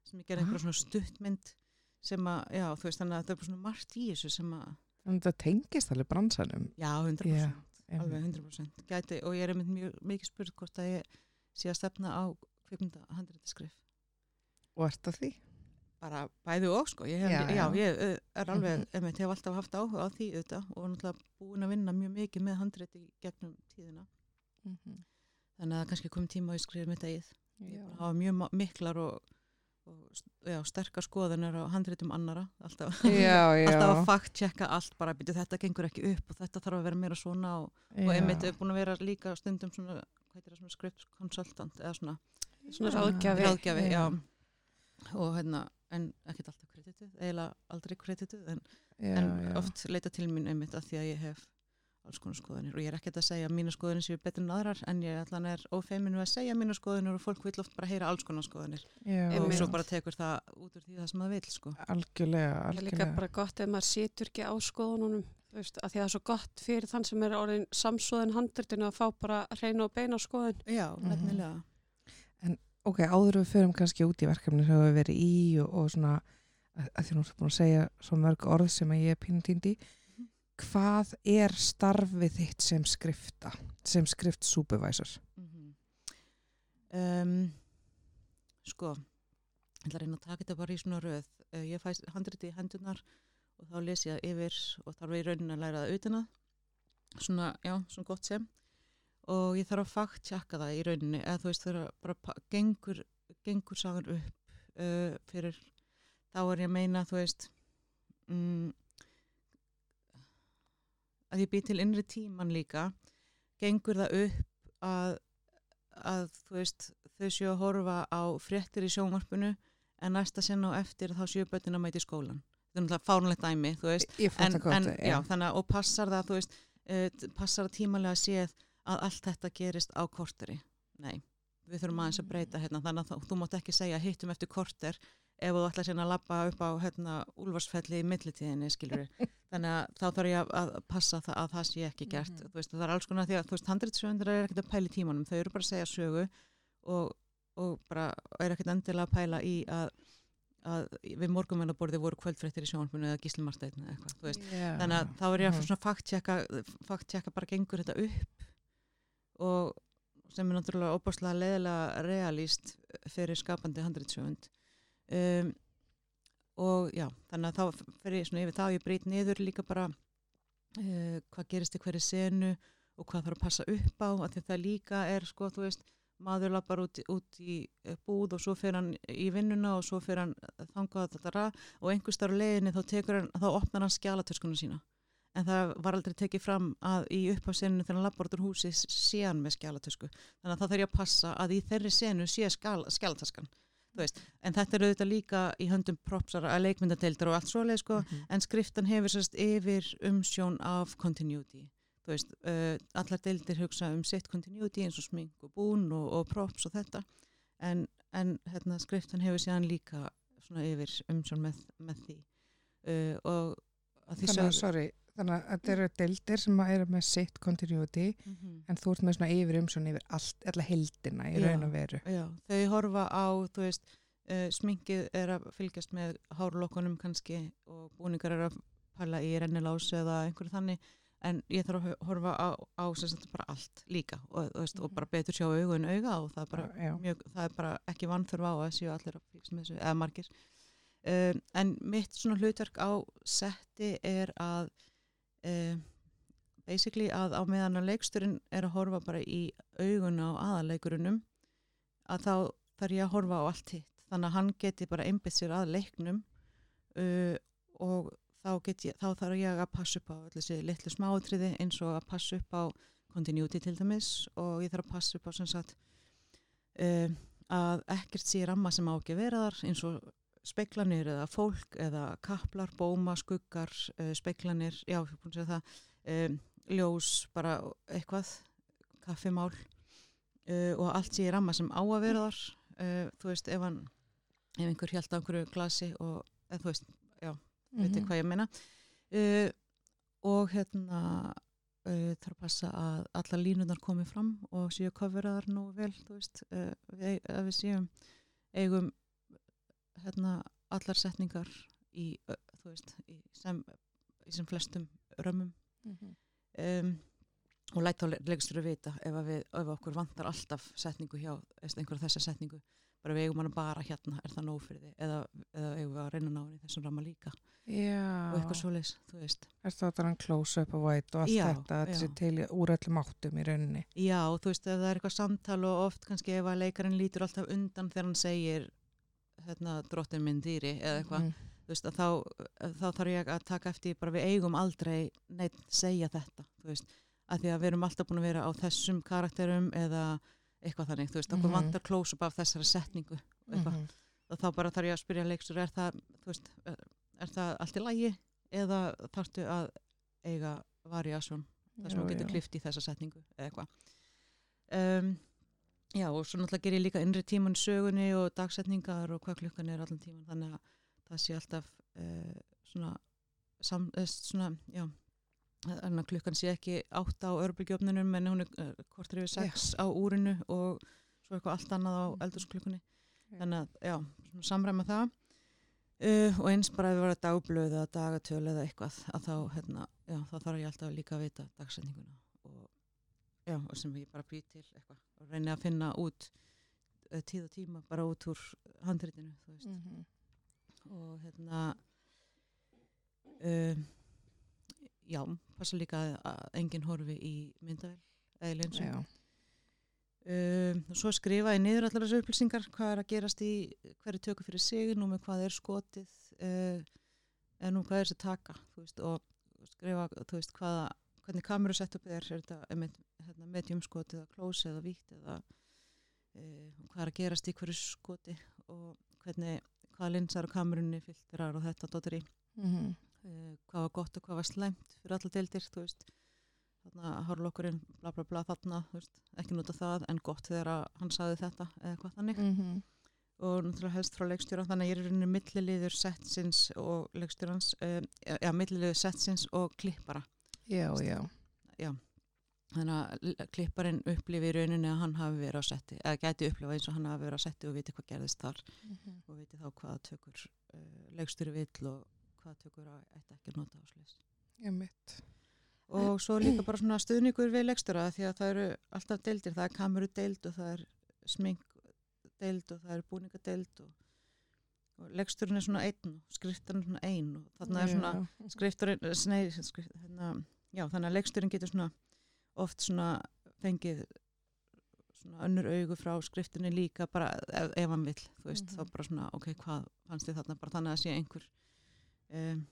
Speaker 3: sem ég gerði einhverja svona stuttmynd sem að, já, þú veist, þannig að það er bara svona margt í þessu sem að,
Speaker 4: Þannig að það tengist alveg bransanum.
Speaker 3: já, 100%
Speaker 4: Já,
Speaker 3: alveg 100% gæti, og ég er einmitt mjög mikið spurt hvort að ég sé að stefna á kvikmynda handritaskrif
Speaker 4: Og ert það því?
Speaker 3: Bara bæði og sko ég hef,
Speaker 4: Já,
Speaker 3: já,
Speaker 4: já.
Speaker 3: ég uh, er alveg,
Speaker 4: Mhm.
Speaker 3: mm -hmm. hef alltaf haft áhuga á því auðvitað og náttúrulega búin að vinna mjög mikið með handriti gegnum tíðina þannig að það kannski komið tíma að ég skrifa mitt eigið ég bara hafa mjög miklar og, og já, sterkar skoðanir á handritum annara alltaf,
Speaker 4: Já, já.
Speaker 3: alltaf að fakt checka allt bara byrju þetta gengur ekki upp og þetta þarf að vera meira svona og, og einmitt er búin að vera líka stundum svona, hvað heitir það, svona script consultant eða svona
Speaker 1: Svona ráðgjafi,
Speaker 3: já.
Speaker 4: Já.
Speaker 3: og hérna, en ekkert alltaf kredituð, eiginlega aldrei kredituð en,
Speaker 4: já,
Speaker 3: en
Speaker 4: já.
Speaker 3: oft leita til mín einmitt að því að ég hef alls konar skoðanir og ég er ekkert að segja að mínu skoðanir séu betur en aðrar en ég allan er ófeiminu að segja mínu skoðanir og fólk vil oft bara heyra alls konar skoðanir
Speaker 4: já,
Speaker 3: og
Speaker 1: Einmitt.
Speaker 3: svo bara tekur það út úr því það sem það vil sko.
Speaker 4: Algjörlega,
Speaker 1: Það er líka
Speaker 4: algjörlega.
Speaker 1: bara gott ef maður situr ekki á skoðununum, þú veist, að því að það er svo gott fyrir þann sem er orðin samsóðin handritinu að fá bara hreina og beina skoðun.
Speaker 3: Já,
Speaker 4: Mhm.
Speaker 3: nefnilega
Speaker 4: Ok, áður við förum kannski út í verkefni sem við verið í og, og svona að, að því nú ertu búin að segja svo mörg orð sem ég er pínu týndi
Speaker 3: Mhm.
Speaker 4: hvað er starfið þitt sem skrifta sem skrift supervisor?
Speaker 3: Mm um, Sko ég ætla að reyna að taka þetta bara í svona röð. Uh, ég fæ handriti í hendunar og þá les ég það yfir og þarf ég í rauninni að læra það utan að. Svona, já, svona gott sem og ég þarf að fakt tjekka það í rauninni eða þú veist þegar bara pa- gengur, gengur sagan upp uh, fyrir þá er ég að meina þú veist mm, að ég bý til innri tíman líka gengur það upp að, að þú veist þau séu að horfa á fréttir í sjónvarpinu en næsta sinna á eftir þá séu bötin að mæti skólan þetta er náttúrulega fárunlegt dæmi en,
Speaker 4: að
Speaker 3: en, já, þannig að og passar það, veist, uh, passar það tímalega séð að allt þetta gerist á korteri. Nei, við þurfum aðeins að breyta hérna, þannig að þú, mátt ekki segja hittum eftir korter ef þú ætlar sérna að labba upp á hérna, úlfarsfelli í millitíðinni, þannig að þá þarf ég að, passa það að það sé ekki gert,
Speaker 4: Mhm.
Speaker 3: þú veist, það er alls konar því að, þú veist, handritsöfundur er ekkert að pæla í tímanum, þau eru bara að segja sögu og, og bara er ekkert endilega að pæla í að, að við morgunvennaborði voru kvöldfréttir í sjónvarpinu eða þú veist, þannig að þá er ég að
Speaker 4: Mhm.
Speaker 3: fakttjekka fakttjekka bara gengur þetta upp og sem er náttúrulega óbáslega leðilega realíst fyrir skapandi handritsjöfund um, og já þannig að þá fer ég svona yfir það og ég breyt niður líka bara uh, hvað gerist í hverju senu og hvað þarf að passa upp á að það líka er sko þú veist maður lappar út, út í eh, búð og svo fer hann í vinnuna og svo fer hann þangað þetta og einhver starf leiðinni þá hann, þá opnar hann skjálatöskuna sína en það var aldrei tekið fram að í upphafsenu þegar hann lappar út úr húsi sé hann með skjálatösku þannig að það þarf ég að passa að í þeirri senu sé skjálatöskan en þetta er auðvitað líka í höndum propsara að leikmyndadeildar og allt svoleið sko,
Speaker 4: Mhm.
Speaker 3: en skriftan hefur sérst yfir umsjón af continuity veist, uh, allar deildir hugsa um sitt continuity eins og smink og bún og, og props og þetta. En, en hérna, skriftan hefur síðan líka svona yfir umsjón með, með því. Uh, og að því
Speaker 4: Þannig sorry, þannig að þetta eru deildir sem eru með sitt continuity
Speaker 3: Mhm.
Speaker 4: en þú ert með svona yfir umsjón yfir allt, alla heldina í
Speaker 3: Já.
Speaker 4: raun og veru.
Speaker 3: Já, þau horfa á, þú veist, uh, sminkið er að fylgjast með hárlokkunum kannski og búningar er að pæla í rennilás eða einhverju þannig en ég þarf að horfa á, á sem sagt bara allt líka og, veist, og
Speaker 4: Mhm.
Speaker 3: bara betur sjá augu en auga og það er bara, mjög, það er bara ekki vannþörf á að séu allir að fylgjast með þessu eða margir um, en mitt svona hlutverk á setti er að um, basically að á meðan að leiksturinn er að horfa bara í auguna á aðaleikurunum að þá þarf ég að horfa á allt hitt. Þannig að hann geti bara einbytt sér að leiknum uh, og þá, ég, þá þarf ég að passa upp á þessi litlu smáatriði eins og að passa upp á continuity til dæmis og ég þarf að passa upp á sem sagt uh, að ekkert sé ramma sem á ekki að vera þar eins og speiklanir eða fólk eða kaplar, bóma, skuggar uh, speiklanir, já, ég það um, ljós, bara eitthvað kaffimál uh, og allt sé í ramma sem á að vera þar uh, þú veist, ef hann ef einhver hjælt á einhverju glasi og eða, þú veist, já, veit
Speaker 4: Mhm.
Speaker 3: ég hvað ég meina uh, og hérna þarf að passa að alla línunar komi fram og séu koferaðar nú vel, þú veist við, að við séum eigum hérna allar setningar í, veist, í sem, í sem flestum römmum
Speaker 4: Mhm.
Speaker 3: um, og læta á leikstur að vita ef, að við, ef okkur vantar alltaf setningu hjá einhverja þessa setningu bara við eigum hana bara hérna, er það nóg fyrir þig eða, eða eigum við að reyna að ná henni í þessum ramma líka
Speaker 4: Já.
Speaker 3: og eitthvað svoleiðis, þú veist
Speaker 4: Er það þannig close up og white og allt
Speaker 3: Já,
Speaker 4: þetta, þetta sé til í- úr öllum áttum í rauninni.
Speaker 3: Já, þú veist, það er eitthvað samtal og oft kannski ef að leikarinn lítur alltaf undan þegar hann segir hérna, drottin minn dýri eða eitthvað, að þá, þá þarf ég að taka eftir bara við eigum aldrei neitt segja þetta, veist, að því að við erum alltaf búin að vera á þessum karakterum eða eitthvað þannig, þú veist, okkur
Speaker 4: Mhm.
Speaker 3: vantar close-up af þessari setningu eitthvað,
Speaker 4: Mhm.
Speaker 3: og þá bara þarf ég að spyrja leikstur, er það, veist, er, það allt í lagi eða þarftu að eiga variasjón þar sem þú getur klift í þessa setningu eða eitthvað um, Já, og svo náttúrulega ger ég líka innri tíman sögunni og dagsetningar og hvað klukkan er allan tíman þannig að það sé alltaf uh, svona, sam, uh, svona já, að klukkan sé ekki átta á örbygjöfnunum en hún er uh, kortur yfir sex á úrinu og svo eitthvað allt annað á
Speaker 4: Mhm.
Speaker 3: eldursklukkunni
Speaker 4: Já.
Speaker 3: þannig að, já, svona samræma það og eins bara ef við varum dagblöð eða dagatöl eða eitthvað að þá, hérna, já, þá þarf ég alltaf líka að vita dagsetninguna já, og sem ég bara býr til eitthvað og reyni að finna út uh, tíð og tíma bara út úr handritinu, þú veist
Speaker 4: Mhm.
Speaker 3: og hérna um, já, passa líka að, enginn horfi í myndavel eða leynsum
Speaker 4: Já.
Speaker 3: um, og svo skrifa ég niður allar þessu upplýsingar hvað er að gerast í hverju tökur fyrir sig, nú með hvað er skotið uh, en nú hvað er þessi taka veist, og skrifa veist, hvaða, hvernig kameru sett upp er, er þetta hérna, mediumskot eða close eða víkt eða uh, hvað er að gerast í hverju skoti og hvernig hvaða linsar á kamerunni filtrar og þetta dóttir í
Speaker 4: Mhm.
Speaker 3: uh, hvað var gott og hvað var slæmt fyrir alla deildir, þú veist þarna hárlokkurinn, bla bla bla þarna veist, ekki nota það, en gott þegar að hann saði þetta, eða hvað þannig
Speaker 4: Mhm.
Speaker 3: og náttúrulega helst frá leikstjóra þannig að ég er í rauninni milliliður setsins og leikstjórans, já, milliliður setsins og klippara
Speaker 4: Já, já.
Speaker 3: Þannig að klipparinn upplifi í rauninni að hann hafi verið á setti, eða gæti upplifa eins og hann hafi verið á setti og viti hvað gerðist þar
Speaker 4: Mhm.
Speaker 3: og viti þá hvaða tökur uh, leikstjóri vill og hvaða tökur að ætti ekki nota á slis
Speaker 4: Ég mitt.
Speaker 3: og svo líka bara svona stuðningur við leikstjóra því að það eru alltaf deildir, það er kameru deild og það er smink deild og það er búningadeild og, og leikstjórin er svona einn skriftarinn er svona einn og þarna er svona skriftarinn, nei, skrift, hérna, já þannig að leikstjórin getur svona oft svona fengið svona önnur augu frá skriftinni líka bara ef, ef hann vill, þú veist,
Speaker 4: Mhm.
Speaker 3: þá bara svona ok, hvað fannst þið þarna, bara þannig að sé einhver um,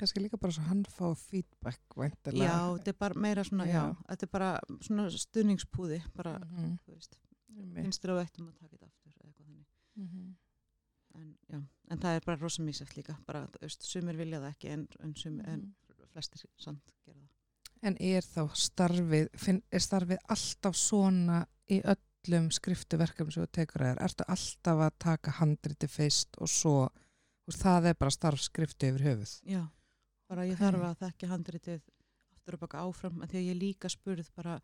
Speaker 4: Kannski líka bara svo hann fá feedback væntanlega.
Speaker 3: já, þetta er bara meira svona, já,
Speaker 4: Já.
Speaker 3: þetta er bara svona stuðningspúði, bara,
Speaker 4: Mhm.
Speaker 3: þú veist finnst þér á eittum að taka þetta aftur eða eitthvað þannig
Speaker 4: Mhm.
Speaker 3: en, já, en það er bara rosa mísæft líka bara, þú veist, sumir vilja það ekki en, en, sum, en
Speaker 4: Mhm.
Speaker 3: flestir samt
Speaker 4: En er þá starfið, finn, er starfið alltaf svona í öllum skriftuverkefum sem þú tekur að þér? Ertu alltaf að taka handriti fyrst og svo, og það er bara starfskriftu yfir höfuð?
Speaker 3: já, bara ég þarf að þekka handritið aftur og baka áfram að því að ég líka spurð bara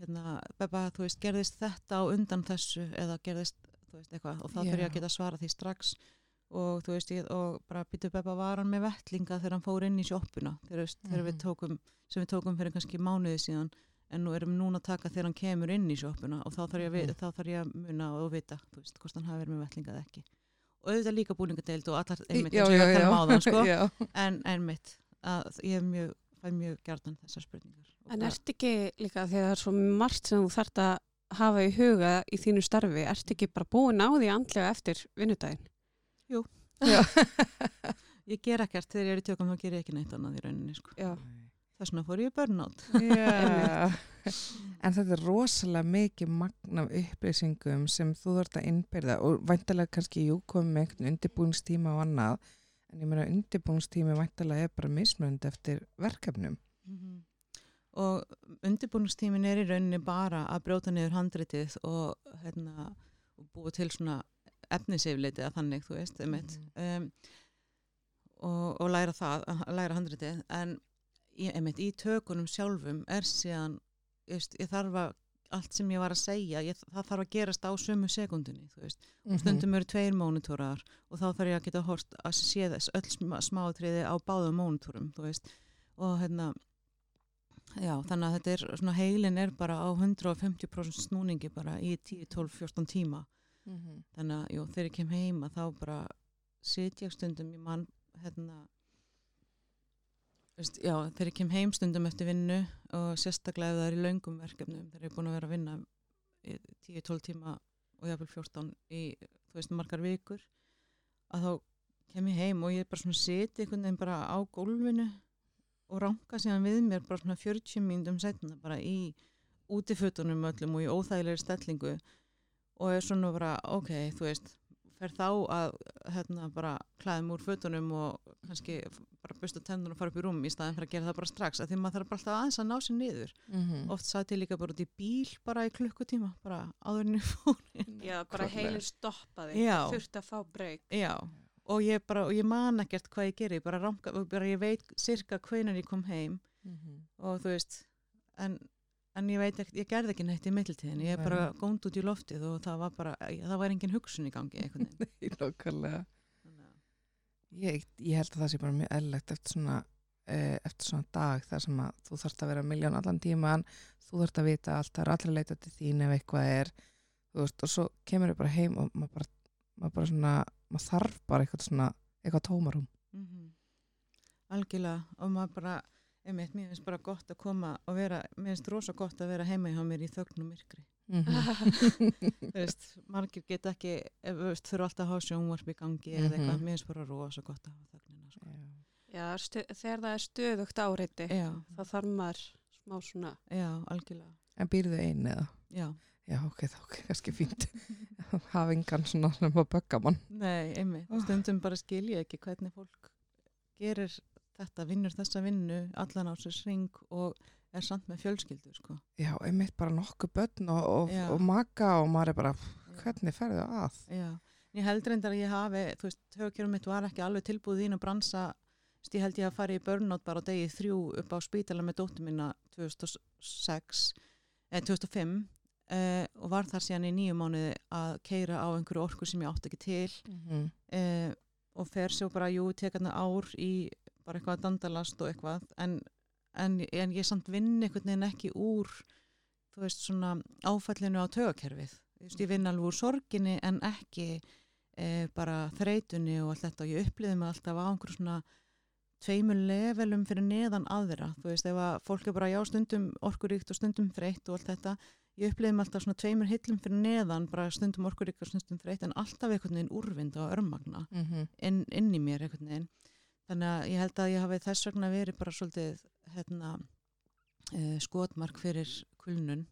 Speaker 3: hérna, Beba, þú veist, gerðist þetta á undan þessu eða gerðist, þú veist, eitthvað og ég
Speaker 4: Já.
Speaker 3: að geta svara því strax og þú veist, ég, og bara býtu Beba var hann með vettlinga þegar hann fór inn í sjoppuna þegar, veist, þegar við
Speaker 4: Mhm.
Speaker 3: tókum, sem við tókum fyrir kannski mánuði síðan en nú erum núna að taka þegar hann kemur inn í sjoppuna og þá þarf ég, að þá þarf ég að muna og vita, veist, hvort hann hafi verið með vettlinga eða ekki og auðvitað líka búningadeild og allar einmitt og að tala um áðan, sko
Speaker 4: já.
Speaker 3: en, en mitt að ég er mjög, mjög gjarnan þessar spurningar Og
Speaker 1: En ert ekki líka að það er svo margt sem þú þarft að hafa í huga í þínu starfi, ert ekki bara búin á því andlega eftir vinnudaginn?
Speaker 4: Já.
Speaker 3: ég ger ekkert þegar ég er í tökum þá ger ég ekki neitt annað í rauninni sko.
Speaker 1: Já.
Speaker 3: þess vegna fór ég
Speaker 4: Já. en þetta er rosalega mikið magn af upplýsingum sem þú þarft að innbyrða og væntalega kannski jú komið með einhvern undirbúinstíma og annað en ég meina undirbúinstími væntalega er bara mismönd eftir verkefnum
Speaker 3: og undirbúningstímin er í rauninni bara að brjóta niður handritið og, hérna, búa til svona efnisefleiti að þannig, þú veist, einmitt. um, og, og læra það, að læra handritið. En ég, einmitt, í tökunum sjálfum er síðan veist, ég þarf að allt sem ég var að segja, ég, það þarf að gerast á sömu sekundinni, þú veist, og stundum eru tveir mónitórar og þá þarf ég að geta hort að sé þess öll sm smátriði á báðum mónitórum, þú veist. Og hérna já, þannig að þetta er, svona heilin er bara á 150% snúningi bara í 10, 12, 14 tíma
Speaker 4: Mhm.
Speaker 3: þannig að jú, þegar ég kem heima þá bara sit ég stundum í mann hérna veist, já, þegar ég kem heim stundum eftir vinnu og sérstaklega það er í löngum verkefnum þegar ég er búin að vera að vinna í 10-12 tíma og jáfnvel 14 í, þú veist, margar vikur að þá kem ég heim og ég er bara svona sit einhvern veginn bara á gólfinu og ranka síðan við mér bara svona 40 mínútum setna bara í útifötunum öllum og í óþægilegri stellingu og er svona bara, ok, þú veist fer þá að hérna bara klæðum úr fötunum og kannski bara busta tennun og fara upp í rúm í staðin fyrir að gera það bara strax, að því maður þarf bara alltaf aðeins að ná sér niður.
Speaker 4: Mhm.
Speaker 3: Oft satt ég líka bara út í bíl bara í klukkutíma, bara áðurinn í fór.
Speaker 1: Já, bara heilin stoppaði,
Speaker 3: Já.
Speaker 1: þurfti að fá breyk.
Speaker 3: Já, og ég bara, og ég man ekkert hvað ég geri, bara ranka, bara ég veit cirka hvenar ég kom heim
Speaker 4: Mhm.
Speaker 3: og þú veist, en, en ég veit ekkert, ég gerði ekki neitt í mittiltíðin, ég er bara gónd út í loftið og það var bara, það var engin hugsun í gangi.
Speaker 4: Nei,
Speaker 3: að-
Speaker 4: Ég, ég held að það sé bara mjög eðlilegt eftir svona, uh, eftir svona dag þar sem að þú þarft að vera miljón allan tíman, þú þarft að vita allt, það er allir að leita til þín ef eitthvað er, þú veist, og svo kemur ég bara heim og maður bara, maður bara svona, maður þarf bara eitthvað svona, eitthvað tómarum.
Speaker 3: Mhm. algjörlega og maður bara, einmitt, mér finnst bara gott að koma og vera, mér finnst rosa gott að vera heima hjá mér í þögnum myrkri þú veist, margir get ekki ef, þú veist, þurfa alltaf að hafa sjónvarp í gangi eða eitthvað,
Speaker 4: Mhm.
Speaker 3: mér finnst bara rosa gott að hafa þögnina sko.
Speaker 1: Já, stu, þegar það er stöðugt áreiti
Speaker 3: já,
Speaker 1: þá þarf maður smá svona
Speaker 3: já, algjörlega
Speaker 4: En býrðu einu eða?
Speaker 3: já,
Speaker 4: Já, ok, þá ok, kannski fínt. Hafa engan svona sem að bögga mann.
Speaker 3: nei, einmitt
Speaker 4: Oh.
Speaker 3: stundum bara skil ég ekki hvernig fólk gerir þetta, vinnur þessa vinnu allan á sér ring og er samt með fjölskyldu sko.
Speaker 4: Já, einmitt bara nokkuð börn og, og, og maka og maður er bara, hvernig ferðu að?
Speaker 3: Já, ég held reyndar að ég hafi, þú veist, höfukjörum mitt var ekki alveg tilbúið ín að bransa, ég held ég að fara í burnout bara á degi þrjú upp á spítala með dóttur minna 2006, eh, 2005 eh, og var þar síðan í nýju mánuði að keira á einhverju orku sem ég átti ekki til
Speaker 4: Mm -hmm.
Speaker 3: eh, og fer svo bara, jú, tekarna ár í bara eitthvað að dandalast og eitthvað, en, en, en ég samt vinn einhvern veginn ekki úr, þú veist, svona áfallinu á tögakerfið. Ég vinn alveg úr sorginni en ekki e, bara þreytunni og allt þetta og ég upplýði mig alltaf á einhverju svona tveimur levelum fyrir neðan aðra. Þú veist, ef að fólk er bara já stundum orkuríkt og stundum þreytt og allt þetta, ég upplýði mig alltaf svona tveimur hillum fyrir neðan, bara stundum orkuríkt og stundum þreytt en alltaf einhvern veginn úrvind og örmagna inn, inn í mér einhvern veginn þannig að ég held að ég hafi þess vegna verið bara svolítið hérna, uh, skotmark fyrir kulnun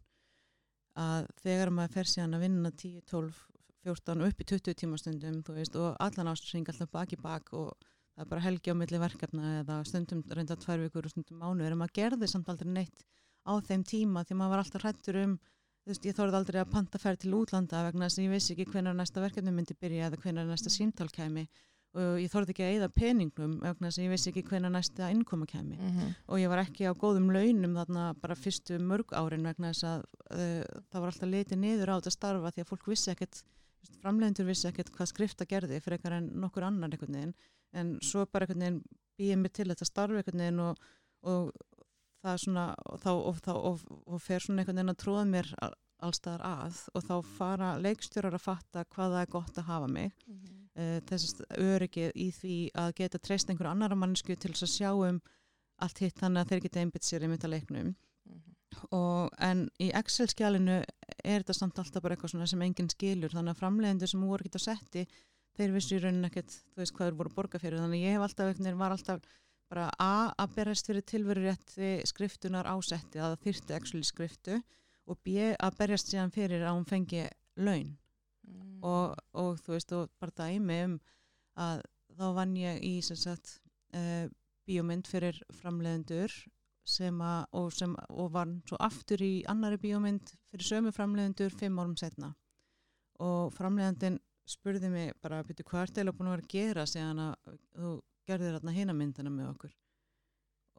Speaker 3: að þegar maður fer síðan að vinna 10, 12, 14 og upp í 20 tímastundum veist, og allan ástring alltaf bak í bak og það er bara helgi á milli verkefna eða stundum reynda tvær vikur og stundum mánu en maður gerði samt aldrei neitt á þeim tíma því maður var alltaf hrættur um þú veist, ég þorði aldrei að panta ferð til útlanda vegna þess að ég vissi ekki hvenar næsta verkefni myndi byrja eða hvenar næsta síntal kæmi og ég þorði ekki að eyða peningum vegna að ég vissi ekki hvenar næsta innkoma kæmi. Og ég var ekki á góðum launum þarna bara fyrstu mörg árin vegna þess að uh, það var alltaf litið niður á þetta starfa því að fólk vissi ekkert framlegendur vissi ekkert hvað skrifta gerði fyrir eitthvað en nokkur annar einhvern veginn. En svo bara einhvern veginn býið mig til þetta starfi einhvern veginn og, og það er svona og, þá, og, þá, og, og fer svona einhvern veginn að tróða mér all- allstaðar að og þá fara leikstjórar að fatta hvað það er gott að hafa mig uh, þessast öryggi í því að geta treyst einhver annara mannsku til þess að sjá um allt hitt þannig að þeir geta einbytt sér í mynda leiknum. Og en í Excel-skjálinu er þetta samt alltaf bara eitthvað svona sem enginn skilur. Þannig að framleiðendur sem voru ekkert að setti þeir vissu í raunin ekkert, þú veist hvað þeir voru borga fyrir. Þannig ég hef alltaf, veginn var alltaf bara A að berjast fyrir tilveru rétti skriftunar ásetti að það þyrti skriftu og B að berjast síðan fyrir að hún fengi laun og, og þú veist og bara dæmi um að þá vann ég í sagt uh, bíómynd fyrir framleiðendur sem að og, sem, og var svo aftur í annari bíómynd fyrir sömu framleiðendur fimm árum setna og framleiðendin spurði mig bara byrju hvað er það búin að vera að gera síðan að þú gerðir þarna hina myndina með okkur?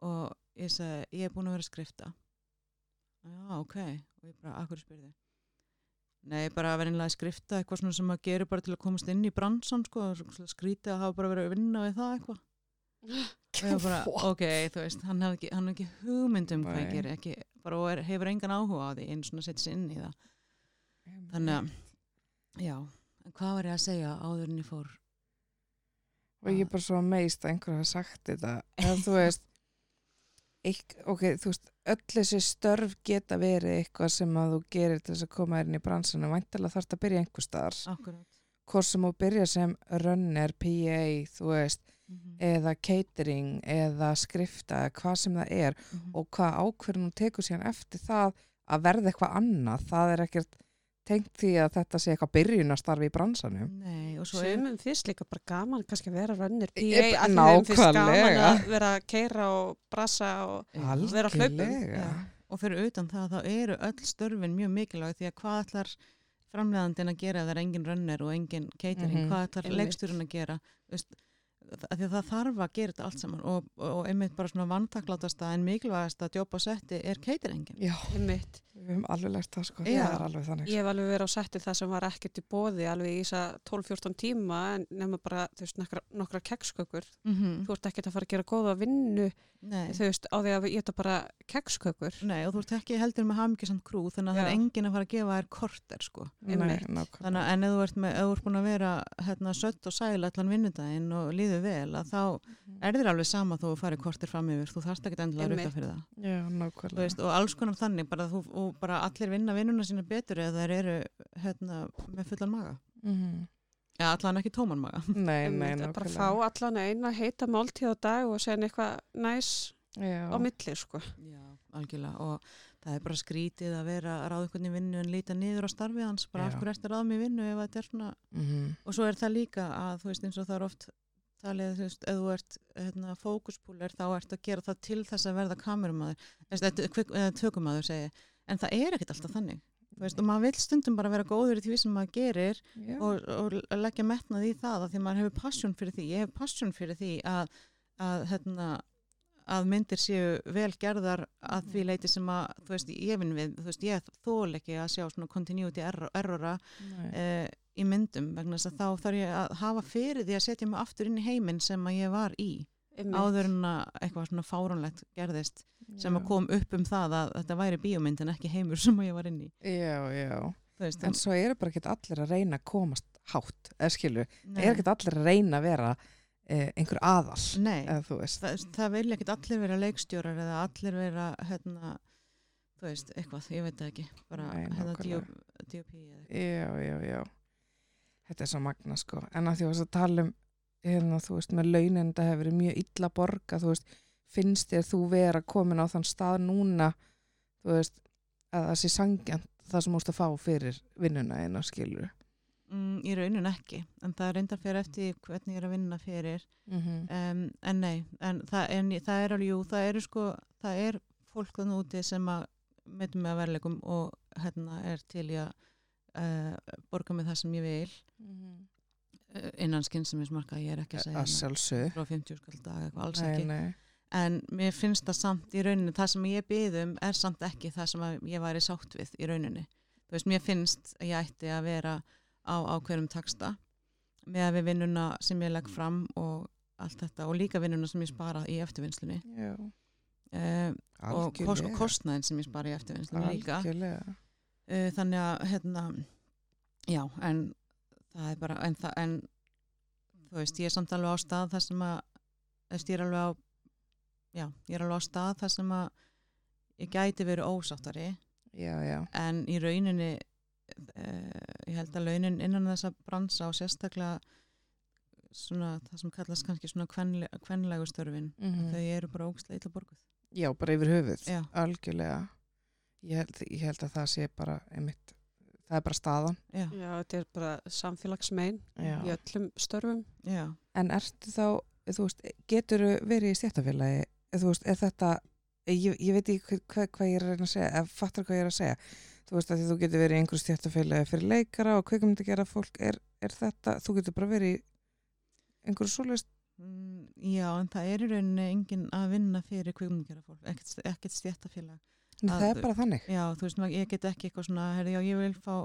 Speaker 3: Og ég sagði ég er búin að vera að skrifta. Já ok. Og ég bara akkur spurði Nei, bara að skrifta eitthvað svona sem að gera bara til að komast inn í bransan sko, skrítið að hafa bara verið að vinna við það eitthvað. Og ég var bara, ok, þú veist hann hafði ekki, hafði ekki hugmynd um hvað ég
Speaker 4: Nei.
Speaker 3: geri ekki, bara er, hefur engan áhuga á því einu svona setja sig inn í það. Þannig að, já en hvað var ég að segja áður en ég fór
Speaker 4: og ég er bara svo meist að einhver hafa sagt þetta. En þú veist eik, ok, þú veist, öll þessi störf geta verið eitthvað sem að þú gerir til þess að koma þér inn í bransunum væntalega þarf þetta að byrja einhver staðar.
Speaker 3: Akkurat.
Speaker 4: Hvort sem þú byrja sem runner, PA þú veist,
Speaker 3: mm -hmm.
Speaker 4: eða catering eða skrifta, hvað sem það er og hvað ákverðin hún tekur síðan eftir það að verða eitthvað annað það er ekkert tengt því að þetta sé eitthvað byrjunastarfi í bransanum
Speaker 3: Nei, og svo er
Speaker 1: Sumum finnst líka bara gaman kannski að vera rönnir PA að þeim finnst gaman
Speaker 4: nákvæmlega.
Speaker 1: að vera að keira og brassa og vera á hlaupum.
Speaker 3: Já. og fyrir utan það þá eru öll störfin mjög mikilvæg því að hvað ætlar framleiðandinn að gera ef það er engin rönner og engin catering,
Speaker 4: Mhm.
Speaker 3: hvað ætlar
Speaker 1: Einmitt.
Speaker 3: leiksturinn að gera Veist, því að það þarf að gera þetta allt saman og, og einmitt bara svona vantaklátasta en mikilvægasta djópa setti er cateringin
Speaker 4: Já,
Speaker 1: Einmitt.
Speaker 4: við höfum alveg lært það sko,
Speaker 3: Já.
Speaker 4: það er alveg þannig
Speaker 1: Ég hef alveg verið á setti það sem var ekkert í bóði alveg í þessa 12-14 tíma en nema bara, þú veist, nokkra, nokkra kekskökur.
Speaker 3: mm -hmm.
Speaker 1: Þú ert ekkert að fara að gera góða vinnu,
Speaker 3: Nei.
Speaker 1: þú veist, á því að ég þetta bara kekskökur.
Speaker 3: Nei, og þú ert ekki heldur með hafmyggisamt krú þannig að það
Speaker 1: Já.
Speaker 3: er engin að fara að gefa þér korter sko.
Speaker 4: Nei,
Speaker 1: Einmitt.
Speaker 3: Þannig að en ef þú ert, með, ef þú ert búin að vera hérna, sött og sæl allan vinnudaginn og líður líður vel að þá er þér alveg sama þó að þú farið kortir fram yfir þú þarft ekki endilega að rukka fyrir það.
Speaker 4: Já,
Speaker 3: veist, og alls konar þannig bara, þú, og bara allir vinna vinnuna sína betur eða þær eru hérna, með fullan maga.
Speaker 4: Mhm.
Speaker 3: Já, allan ekki tóman maga.
Speaker 4: Nei, nei,
Speaker 1: að bara fá allan eina heita máltíð á dag og segja eitthvað næs
Speaker 4: Já.
Speaker 1: á milli sko.
Speaker 3: Já, algjörlega. Og það er bara skrítið að vera að ráða einhvern í vinnu en líta niður á starfið hans. Bara af hverju ertu að ráða mig í vinnu ef þetta er svona
Speaker 4: Mhm.
Speaker 3: og svo er það líka að þú veist eins og það er oft talið, þú veist, ef þú ert hérna, fókuspúler þá ert að gera það til þess að verða kamerumæður, eða tökumæður segi, en það er ekkert alltaf þannig. Veist, og maður vil stundum bara vera góður í því sem maður gerir og, og leggja metnað í það að því maður hefur passion fyrir því, ég hef passion fyrir því að, að hérna að myndir séu vel gerðar að því leiti sem að, þú veist, ég vinn við, þú veist, ég þól ekki að sjá svona continuity error, errora
Speaker 4: Nei.
Speaker 3: Í myndum vegna þess að þá þarf ég að hafa fyrir því að setja mig aftur inn í heiminn sem að ég var í
Speaker 1: Einmitt.
Speaker 3: áður en að eitthvað svona fáránlegt gerðist sem
Speaker 4: Já.
Speaker 3: að kom upp um það að þetta væri bíómynd en ekki heimur sem að ég var inn í
Speaker 4: Já, já.
Speaker 3: veist,
Speaker 4: En svo eru bara ekki allir að reyna að komast hátt, eða skilu.
Speaker 3: nei,
Speaker 4: Er ekki allir að reyna að vera eh, einhver aðal,
Speaker 3: nei
Speaker 4: veist.
Speaker 3: það, það vilja ekki allir vera leikstjórar eða allir vera hérna, þú veist, eitthvað, ég veit það ekki bara hérna. DOP
Speaker 4: Já, já, já. Þetta er svo magna sko. En að því að tala um, hérna, þú veist, með launin þetta hefur verið mjög illa borga, þú veist, finnst þér þú vera komin á þann stað núna, þú veist, að það sé sangjant það sem múst að fá fyrir vinnuna eina skilur.
Speaker 3: mm, í raunin ekki, en það reyndar fyrir eftir hvernig ég er að vinna fyrir
Speaker 4: Mm -hmm.
Speaker 3: um, en nei, en það, en það er alveg, jú, það eru sko, það er fólk þannig úti sem að meðtum með að verleikum og hérna er til í að uh, borga með það sem ég vil. Uh, innan skynsamismarka, ég er ekki að segja
Speaker 4: Að sjálfsög.
Speaker 3: frá 50 skall dag, eitthvað alls
Speaker 4: Nei,
Speaker 3: ekki.
Speaker 4: nei.
Speaker 3: en mér finnst það samt í rauninni það sem ég byðum er samt ekki það sem ég væri sátt við í rauninni. Þú veist, mér finnst að ég ætti að vera á ákveðum taksta með að við vinnuna sem ég legg fram og allt þetta og líka vinnuna sem ég spara í eftirvinnslunni.
Speaker 4: Já,
Speaker 3: uh, og, kostnæðin sem ég spara í eftirvinnslunni líka. Uh, þannig að hérna, já, en það er bara, en, það, en þú veist, ég er samt alveg á stað þar sem að, veist, ég er alveg á já, ég er alveg á stað þar sem að ég gæti verið ósáttari
Speaker 4: Já, já.
Speaker 3: en í rauninni uh, ég held að launin innan þessa bransa og sérstaklega svona það sem kallast kannski svona kvenle- kvenlegu störfin
Speaker 4: Mm
Speaker 3: þau eru bara ógstlega illa borguð
Speaker 4: Já, bara yfir höfuð.
Speaker 3: Já.
Speaker 4: Algjörlega. Ég held, ég held að það sé bara, einmitt, það er bara staðan.
Speaker 3: já,
Speaker 1: Já, þetta er bara samfélagsmein
Speaker 4: Já.
Speaker 1: í öllum störfum.
Speaker 3: já,
Speaker 4: En ertu þá, þú veist, getur verið í stjættafélagi, þú veist, er þetta, ég, ég veit ekki hvað, hvað ég er að reyna að segja, ef fattar hvað ég er að segja, þú veist að því þú getur verið í einhverju stjættafélagi fyrir leikara og kveikmyndi gera fólk, er, er þetta, þú getur bara verið í einhverju svoleiðist,
Speaker 3: Mm, já, en það er í rauninni enginn að vinna fyrir kvikmyndagjara fólk, ekkert, ekkert stjættafélag.
Speaker 4: Það er bara þannig.
Speaker 3: Já, þú veist, ég get ekki eitthvað svona, herri, já, ég vil fá,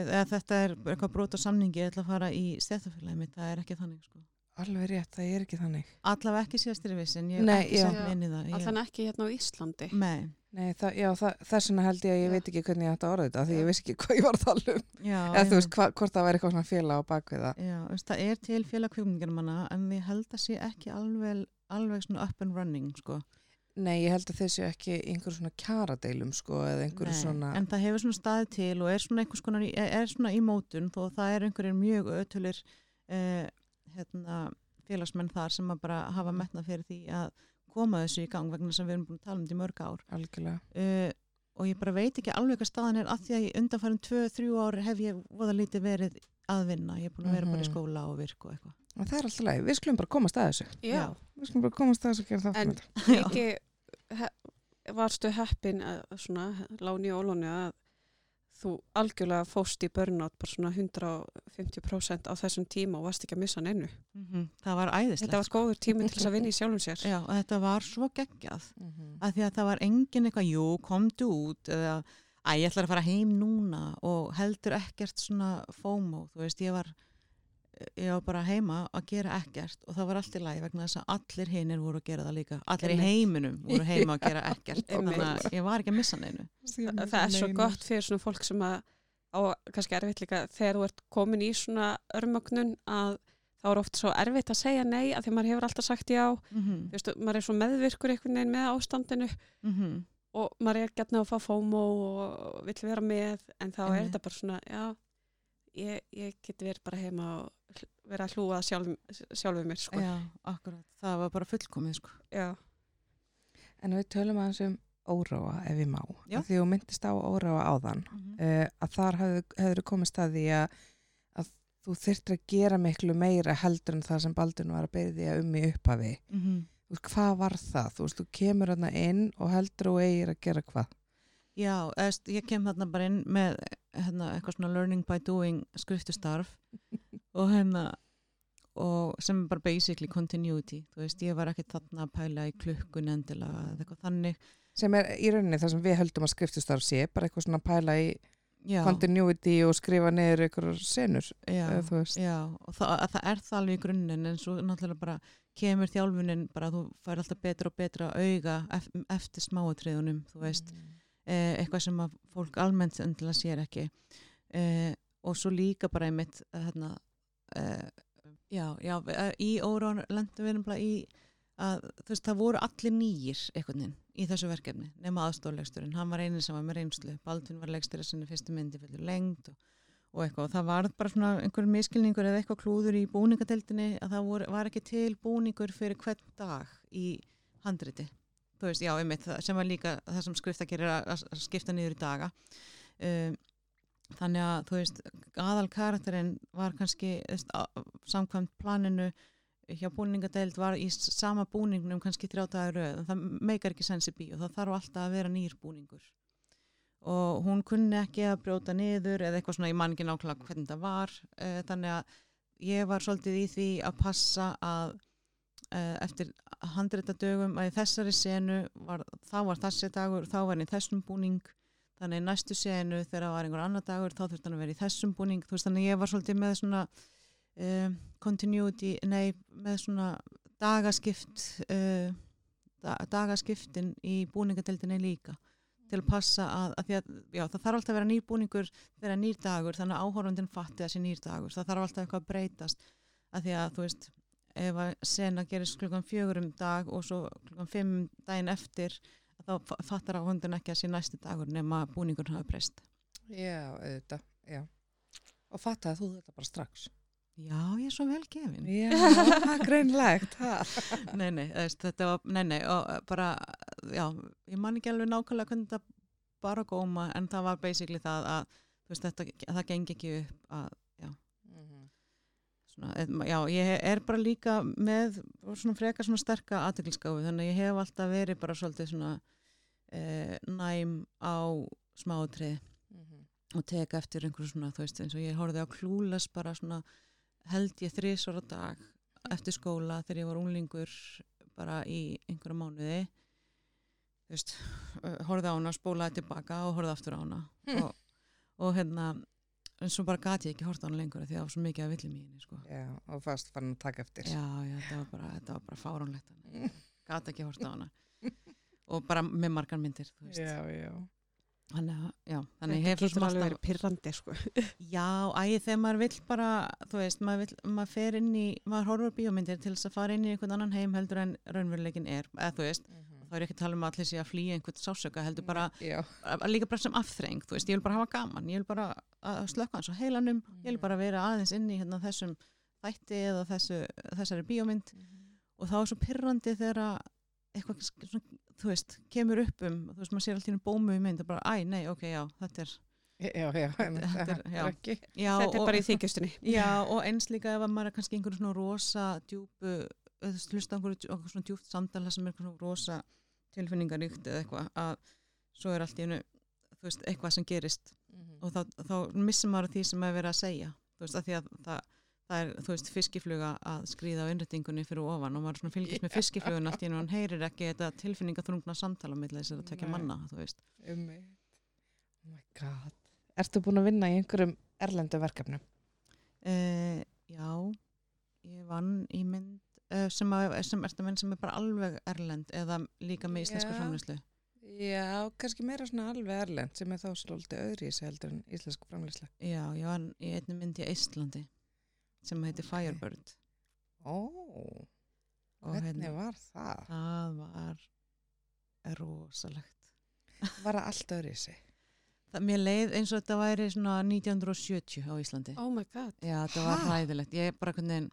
Speaker 3: eða þetta er eitthvað brot á samningi, ég ætla að fara í stjættafélagi mitt, það er ekki þannig, sko.
Speaker 4: Alveg rétt, það er ekki þannig.
Speaker 3: Allavega ekki en ég hef ekki sett mig inn í það. Ég,
Speaker 1: Allan ekki hérna á Íslandi.
Speaker 3: Nei,
Speaker 4: Nei, það, já, það, þess vegna held ég að ég
Speaker 1: Já.
Speaker 4: veit ekki hvernig ég ætti að orða þetta, því ég vissi ekki hvað ég var að tala um.
Speaker 3: já.
Speaker 4: Eða þú veist, hva, hvort það væri eitthvað svona félag á bakvið það.
Speaker 3: Já, þú veist, það er til félag kvikmyndagjara en ég held að sé ekki alveg, alveg svona up and running, sko.
Speaker 4: Nei, ég held að þessu ekki í einhverju svona kjaradeilum, sko, eða einhverju
Speaker 3: Nei,
Speaker 4: svona...
Speaker 3: En það hefur svona staðið til og er svona einhvers konar, í- er svona í mótun þó það er einhverjir mjög ötulir eh, hérna, félagsmenn þar sem að bara hafa metnað fyrir því að koma þessu í gang vegna þess að við erum búin að tala um þetta í mörg ár.
Speaker 4: Algjörlega.
Speaker 3: Uh, og ég bara veit ekki alveg hvað staðan er af því að í undanfærum 2-3 ári hef ég voða lítið verið að vinna. Ég er búin að vera bara í
Speaker 4: Mhm.
Speaker 3: skóla og virk og eitthvað.
Speaker 4: Og það er alltaf leið, við skulum bara komast að þessu.
Speaker 1: Já,
Speaker 4: Við skulum bara komast að þessu að gera það.
Speaker 1: En- ekki varstu heppin að, svona, láni og ólóni að þú algjörlega fóst í börnátt bara svona 150% á þessum tíma og varst ekki að missa hann ennu.
Speaker 3: Mhm, Það var æðislegt.
Speaker 1: Þetta var góður tími til þess að vinna í sjálfum sér.
Speaker 3: Já, og þetta var svo geggjað.
Speaker 4: Mhm.
Speaker 3: að því að það var engin eitthvað, jú, komdu út eða, að ég ætlar að fara heim núna og heldur ekkert svona FOMO, þú veist, ég var ég var bara heima að gera ekkert og það var allt í lagi vegna þess að allir hinnir voru að gera það líka, allir í
Speaker 1: Einmitt.
Speaker 3: heiminum voru heima að gera ekkert, þannig að ég var ekki að missa neinu.
Speaker 1: Þa, það er svo gott fyrir svona fólk sem að á kannski erfitt líka þegar þú ert komin í svona örmögnun að þá er oft svo erfitt að segja nei að því maður hefur alltaf sagt já
Speaker 3: Mhm.
Speaker 1: þú veist, maður er svo meðvirkur einhvern veginn með ástandinu
Speaker 3: Mhm.
Speaker 1: og maður er gætna að fá fómo og vill vera með en þá er
Speaker 3: Einmitt.
Speaker 1: þetta bara svona já, ég, ég get verið bara heima og vera að hlúa sjálf, sjálfu mér sko.
Speaker 3: Já, akkurat. Það var bara fullkomið, sko.
Speaker 1: Já.
Speaker 4: En við tölum aðeins um óráa ef ég má.
Speaker 3: Já.
Speaker 4: Af Því þú myndist á óráa áðan.
Speaker 3: Mhm.
Speaker 4: Uh, að þar hefur komist að því að, að þú þyrftir að gera miklu meira heldur en það sem Baldun var að beðja um í upphafi.
Speaker 3: Mhm.
Speaker 4: Þú veist, hvað var það? Þú veist, þú kemur þarna inn og heldur og eigir að gera hvað?
Speaker 3: Já, eðst, ég kem þarna bara inn með hérna, eitthvað svona learning by doing skriftustarf og hérna og sem er bara basically continuity þú veist, ég var ekkert þarna að pæla í klukkun endilega eða eitthvað þannig.
Speaker 4: Sem er í rauninni það sem við höldum að skriftustarf sé, bara eitthvað svona að pæla í
Speaker 3: já,
Speaker 4: continuity og skrifa niður einhverjar senur,
Speaker 3: já, já, og það, að það er það alveg í grunninn en svo náttúrulega bara kemur þjálfunin bara þú fær alltaf betra og betra auga ef, eftir smáatriðunum þú veist, eh, eitthvað sem að fólk almennt endilega sér ekki. Eh, og svo líka bara einmitt eh, hérna, eh, já, já, eh, í órán lendum við nefnilega í að þú veist, það voru allir nýjir einhvern veginn í þessu verkefni nema aðstofleiksturinn, hann var einin sem var með reynslu. Baldvin var leikstur að sinni fyrstu myndi fyrir lengt og, og eitthvað. Og það var bara svona einhver miskilningur eða eitthvað klúður í búningadeildinni að það voru, var ekki til búningur fyrir hvern dag í handriti þú veist, já, einmitt, sem var líka það sem skrifta gerir að, að skipta niður í daga. Um, þannig að þú veist, aðal karakterinn var kannski veist, á, samkvæmt planinu hjá búningadeild var í sama búningnum kannski þrjá dagar röð en það meikar ekki sensi bí og það þarf alltaf að vera nýr búningur. Og hún kunni ekki að brjóta niður eða eitthvað svona, ég man ekki nákvæmlega hvernig það var uh, þannig að ég var svolítið í því að passa að eftir handreita dögum að í þessari senu var, þá var þessi dagur, þá var hann í þessum búning. Þannig næstu senu þegar það var einhver annar dagur þá þurfti hann að vera í þessum búning. Þú veist þannig ég var svolítið með svona um, continuity, nei með svona dagaskipt uh, da, dagaskiptin í búningadeildinni líka til að passa að, að að já, það þarf alltaf að vera nýr búningur þegar nýr dagur þannig að áhórundin fatti sé nýr dagur. Það þarf alltaf eitthvað að breytast. Að því að þú veist ef að sena gerist klukkan fjögur um dag og svo klukkan fimm daginn eftir þá fa- fattar áhórundin ekki að sé næsti dagur nema búningur hafa breyst
Speaker 4: Já, auðvitað, já. Og fattaði þú þetta bara strax?
Speaker 3: Já, ég er svo vel gefin
Speaker 4: Já, það er greinlegt.
Speaker 3: Nei, nei, þetta var, nei, nei, og bara, já, ég man ekki alveg nákvæmlega hvernig þetta bara góma, en það var basically það að, veist, þetta, það gengi ekki upp að, svona, eð- já, ég er bara líka með svona frekar svona sterka aðteklisgáfi, þannig að ég hef alltaf verið bara svolítið svona eh, næm á smátrið og teka eftir einhverju svona, þú veist, eins og ég horfði á klúles bara svona, held ég þrísvar á dag eftir skóla þegar ég var unglingur bara í einhverja mánuði þú veist, uh, horfði á hana spólaði tilbaka og horfði aftur á hana
Speaker 4: Hm.
Speaker 3: og, og hérna en svo bara gati ég ekki horta á hana lengur af því að það var svo mikið að villum í henni sko.
Speaker 4: Já, og fast fann að taka eftir.
Speaker 3: já, já, þetta var bara, þetta var bara fáránlegt gati ekki horta á hana og bara með margar myndir þú veist.
Speaker 4: Já, já.
Speaker 3: þannig að, já, þannig ég
Speaker 1: Þetta getur alveg verið pirrandi sko.
Speaker 3: Já, æði þegar maður vill bara, þú veist, maður, vill, maður fer inn í, maður horfur bíómyndir til þess að fara inn í einhvern annan heim heldur en raunveruleikin er, eða þú veist, þá er ég ekki að tala um að allir sé að flýja einhvern sásöka, heldur bara,
Speaker 4: Já,
Speaker 3: að, líka bara sem afþreng, þú veist, ég vil bara hafa gaman, ég vil bara að slökka hans á heilanum, ég vil bara vera aðeins inn í hérna þessum þætti eða þessu, þessari bíómynd. Og þá er svo pyrrandi þegar að eitthvað, svona, þú veist, kemur upp um, þú veist, maður sér alltaf bómu í mynd og bara, æ, nei, ok, já, þetta er,
Speaker 4: já, já, en
Speaker 3: Þetta er- já. já,
Speaker 1: Þetta er
Speaker 3: og-
Speaker 1: bara í þykjustunni.
Speaker 3: Já, og eins líka ef að maður er kannski einhverjum svona rosa djúpu, eða þú veist, hlusta á einhverju einhverju svona djúpt samtala sem er einhverjum svona rosa tilfinningaríkt eða eitthvað að svo er allt í þú veist, eitthvað sem gerist. Og þá, þá missum maður því sem er verið að segja, þú veist, að því að það, það er, veist, fiskifluga að skrýða á innrætingunni fyrir ofan og maður fylgist með fiskiflugun allt í einu og hann heyrir ekki þetta tilfinningaþrungna samtala með þess að tekja manna.
Speaker 4: Um Oh my god. Ertu búin að vinna í einhverjum erlendu verkefnum?
Speaker 3: Uh, já, ég vann í mynd sem, að, sem, sem, er bara alveg erlend eða líka með íslensku
Speaker 4: Já.
Speaker 3: framlýslu.
Speaker 4: Já, kannski meira svona alveg erlend sem er þá svolítið öðri í sig heldur en íslensku framleysla.
Speaker 3: Já, ég vann í einni mynd í Íslandi sem heitir Firebird.
Speaker 4: Ó,
Speaker 3: Og
Speaker 4: hvernig
Speaker 3: hérna-
Speaker 4: var það?
Speaker 3: það var rosalegt
Speaker 4: Var það allt öðru sig?
Speaker 3: það, mér leið eins og þetta væri svona 1970 á Íslandi
Speaker 1: Oh my god.
Speaker 3: já þetta var hræðilegt ég bara hvernig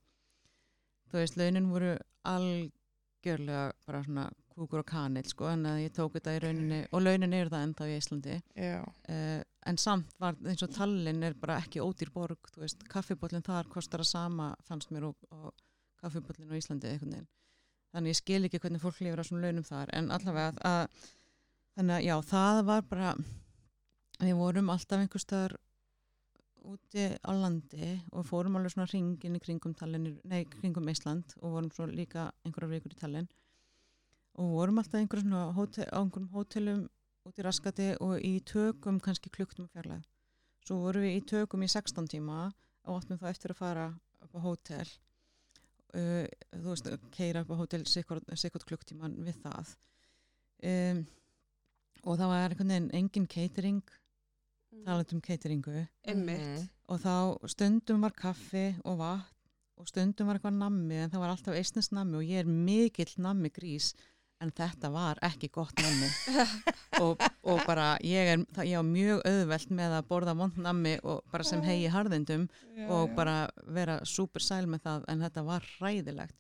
Speaker 3: þú veist launin voru algjörlega bara svona kúkur og kanil sko en að ég tók þetta í rauninni og launin eru það ennþá í Íslandi. Uh, en samt var eins og Tallinn er bara ekki ódýr borg, þú veist, kaffibóllin þar kostar að sama, fannst mér og, og kaffibóllin á Íslandi veginn. Þannig ég skil ekki hvernig fólk lifir á svona launum þar en allavega að þannig að já, það var bara við vorum alltaf einhver staðar úti á landi og fórum alveg svona ringin í kringum Tallinn, nei, kringum Ísland og vorum svo líka einhverja vikur í Tallinn og vorum alltaf einhverjum svona hótel, á einhverjum hótelum út í raskati og í tökum kannski klukktum fjarlæð. Svo vorum við í tökum í 16 tíma og áttum þá eftir að fara upp á hótel uh, þú veist, keira upp á hótel sikkert klukktíman við það. Um, og það var einhvern veginn engin catering talað um cateringu.
Speaker 1: Einmitt.
Speaker 4: Mhm.
Speaker 3: og þá stundum var kaffi og vatn og stundum var eitthvað nammi en það var alltaf eistnins nammi og ég er mikill nammi grís en þetta var ekki gott nammi. Og, og bara ég er, það, ég á mjög auðvelt með að borða vond nammi og bara sem hegi harðindum og bara vera super sæl með það en þetta var hræðilegt.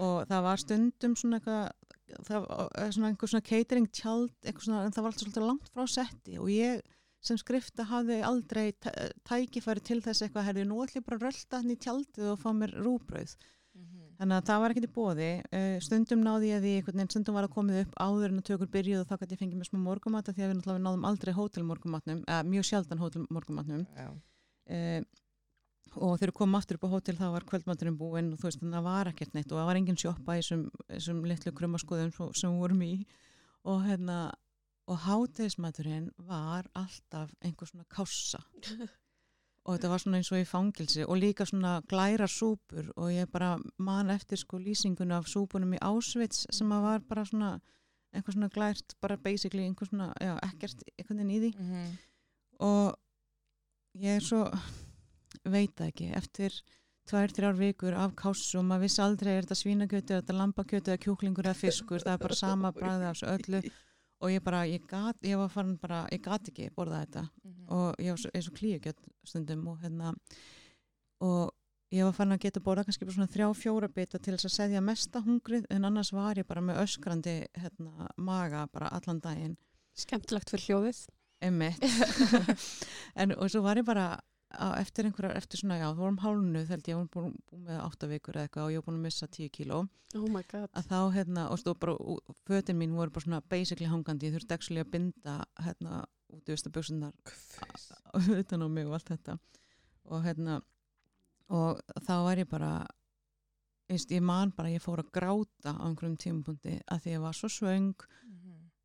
Speaker 3: Og það var stundum svona eitthvað það var svona einhver svona catering tjald eitthvað svona, en það var alltaf svolítið langt frá setti og ég sem skrifta hafði aldrei tæ- tækifæri til þess eitthvað herði nú ætlum ég bara að rölda hann í tjaldið og fá mér rúbrauð þannig að það var ekkert í bóði uh, stundum náði ég því einhvern veginn stundum var að komið upp áður en að tökur byrjuð og þá gæti ég fengið mér smá morgumata því að við náttúrulega náðum aldrei hótelmorgumatnum eða mjög sjaldan hótelmorgumatnum
Speaker 4: Já.
Speaker 3: uh, og þegar við komum aftur upp á hótel þá var kvöldmaturinn búinn og þú veist þannig að það var ekkert neitt og það var engin sjoppa í þessum, litlu krummaskoðum sem við vorum í. Og hérna og hátegismaturinn var alltaf einhver svona kássa. Og þetta var svona eins og í fangilsi og líka svona glæra súpur. Og ég bara man eftir sko lýsingunum af súpunum í Ásvits sem að var bara svona einhver svona glært, bara basically einhver svona, já, ekkert einhvern veginn í því.
Speaker 4: Mhm.
Speaker 3: og ég er svo veit ekki, eftir tvær, þrjár vikur af kássu og maður vissi aldrei er þetta svínakjötu, er þetta lambakjötu eða kjúklingur eða fiskur, það er bara sama bræði af þessu öllu og ég bara, ég gat, ég var farin bara, ég gat ekki borða þetta
Speaker 4: Mhm.
Speaker 3: og ég var er svo klíugjöld stundum og hérna og ég var farin að geta borða kannski bara svona þrjá, fjóra bita til þess að segja mesta hungrið en annars var ég bara með öskrandi hérna, maga bara allan daginn
Speaker 1: Skemmtilegt fyrir hljóðið.
Speaker 3: Einmitt. en og svo var ég bara eftir einhverjar, eftir svona, já, þú vorum hálnu þeld ég, var búin, með átta vikur eða eitthvað og ég var búin að missa tíu kíló
Speaker 1: Oh my god.
Speaker 3: að þá, hérna, og stóð bara fötin mín voru bara svona basically hangandi, ég þurfti actually að binda hérna, út í buksunar utan á mig og allt þetta og hérna og þá var ég bara veist, ég man bara, ég fór að gráta á einhverjum tímapunkti að því ég var svo svöng.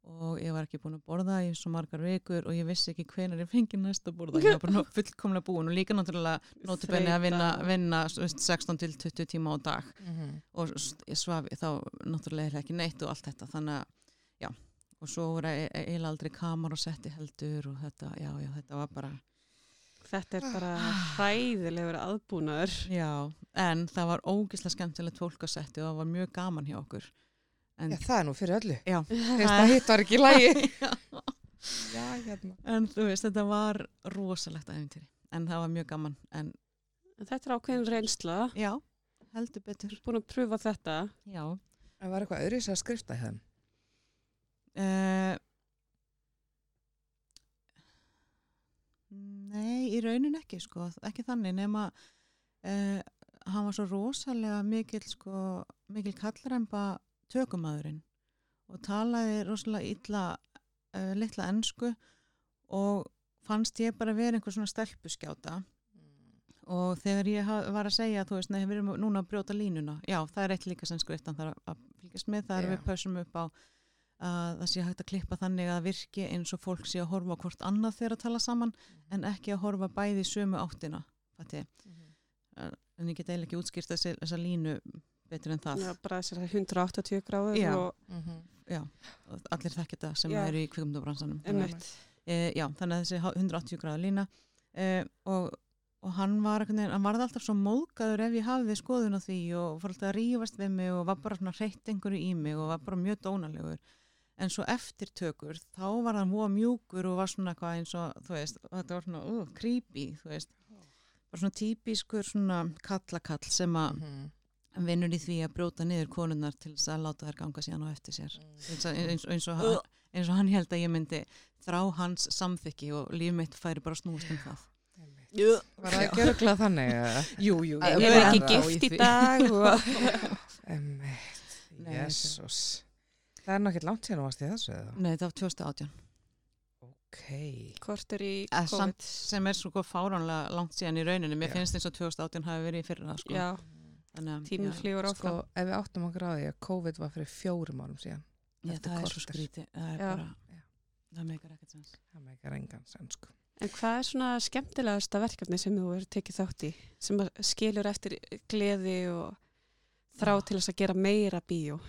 Speaker 3: Og ég var ekki búin að borða í svo margar vikur og ég vissi ekki hvenar ég fengi næst að borða. Ég var bara fullkomlega búin og líka náttúrulega notabenni að vinna, vinna þú veist, 16 til 20 tíma á dag.
Speaker 4: Mhm.
Speaker 3: og s- ég svaf þá náttúrulega ekki neitt og allt þetta. Þannig að já, og svo voru e- e- eiginlega aldrei kamar og setti heldur og þetta, já, já, þetta var bara
Speaker 1: Þetta er bara hræðilegur aðbúnaður.
Speaker 3: já, en það var ógislega skemmtilegt fólk að setti og það var mjög gaman hjá okkur en,
Speaker 4: Já, það er nú fyrir öllu.
Speaker 3: já,
Speaker 4: það hitt var ekki í lagi.
Speaker 3: já
Speaker 4: Já, hérna.
Speaker 3: En þú veist, þetta var rosalegt æfintýri. En það var mjög gaman. En
Speaker 1: Þetta er ákveðin reynsla.
Speaker 3: já, heldur betur.
Speaker 1: Búin að pröfa þetta.
Speaker 3: Já.
Speaker 4: Það var eitthvað öðru að skrifta í þeim.
Speaker 3: Uh, nei, í raunin ekki, sko. Ekki þannig, nema uh, hann var svo rosalega mikil, sko, mikil kallremba tökumadurinn og talaði rosalega illa, uh, litla ensku og fannst ég bara vera einhver svona stelpuskjáta. Og þegar ég var að segja þú veist, nei, við erum núna að brjóta línuna. Já, það er eitt líka sem skriftan þarf að fylgjast með, það er
Speaker 4: Já.
Speaker 3: við pössum upp á að það sé hægt að klippa þannig að virki eins og fólk sé að horfa hvort annað þegar að tala saman en ekki að horfa bæði sömu áttina fatti. en ég get eiginlega ekki útskýrt þessa línu betur en það
Speaker 1: Já, bara þessar 180 gráður
Speaker 3: Já.
Speaker 1: og
Speaker 3: já, og allir þekki þetta sem
Speaker 1: Já.
Speaker 3: eru í kvikmyndabransanum
Speaker 1: einmitt.
Speaker 3: e, já, þannig að þessi há- 180 gráða lína e, og, og hann var hann varði alltaf svo móðgæður ef ég hafði skoðun á því og fór alltaf að rífast við mig og var bara svona hreitt einhverju í mig og var bara mjög dónalegur en svo eftir tökur þá var hann voða mjúkur og var svona eitthvað eins og þú veist, þetta var svona uh, creepy, þú veist bara svona típiskur svona kallakall sem að
Speaker 4: Mhm.
Speaker 3: Hann vinnur í því að brjóta niður konunnar til þess að láta þær ganga síðan á eftir sér eins, og- eins, eins, og, hann- eins og hann held að ég myndi þrá hans samþykki og líf mitt færi bara að snúast um það
Speaker 4: Var það ekki örglað þannig?
Speaker 3: Jú, jú,
Speaker 1: Ég er ekki
Speaker 4: það.
Speaker 1: gift í dag og
Speaker 4: jésús. Það er náttúrulega langt síðan þú varst í þessu eða?
Speaker 3: Nei, þetta var 2018
Speaker 4: Ok.
Speaker 1: hvort er í
Speaker 3: Eða
Speaker 1: COVID.
Speaker 3: samt sem er svo fáránlega langt síðan í rauninni mér
Speaker 4: Já.
Speaker 3: finnst eins og 2018 hafi verið í fyrra sko.
Speaker 1: Já, flýgur
Speaker 4: Sko,
Speaker 1: áfram.
Speaker 4: ef við áttum okkur á því að COVID var fyrir fjórum árum síðan,
Speaker 3: já, það er svo
Speaker 4: korter.
Speaker 3: skrítið það er
Speaker 1: Já.
Speaker 3: bara,
Speaker 4: Já.
Speaker 3: það meikar ekkert sens
Speaker 4: það meikar engan sen, sko.
Speaker 1: En hvað er svona skemmtilegasta verkefni sem þú verður tekið þátt í? Sem að skilur eftir gleði og þrá til þess að gera meira bíó?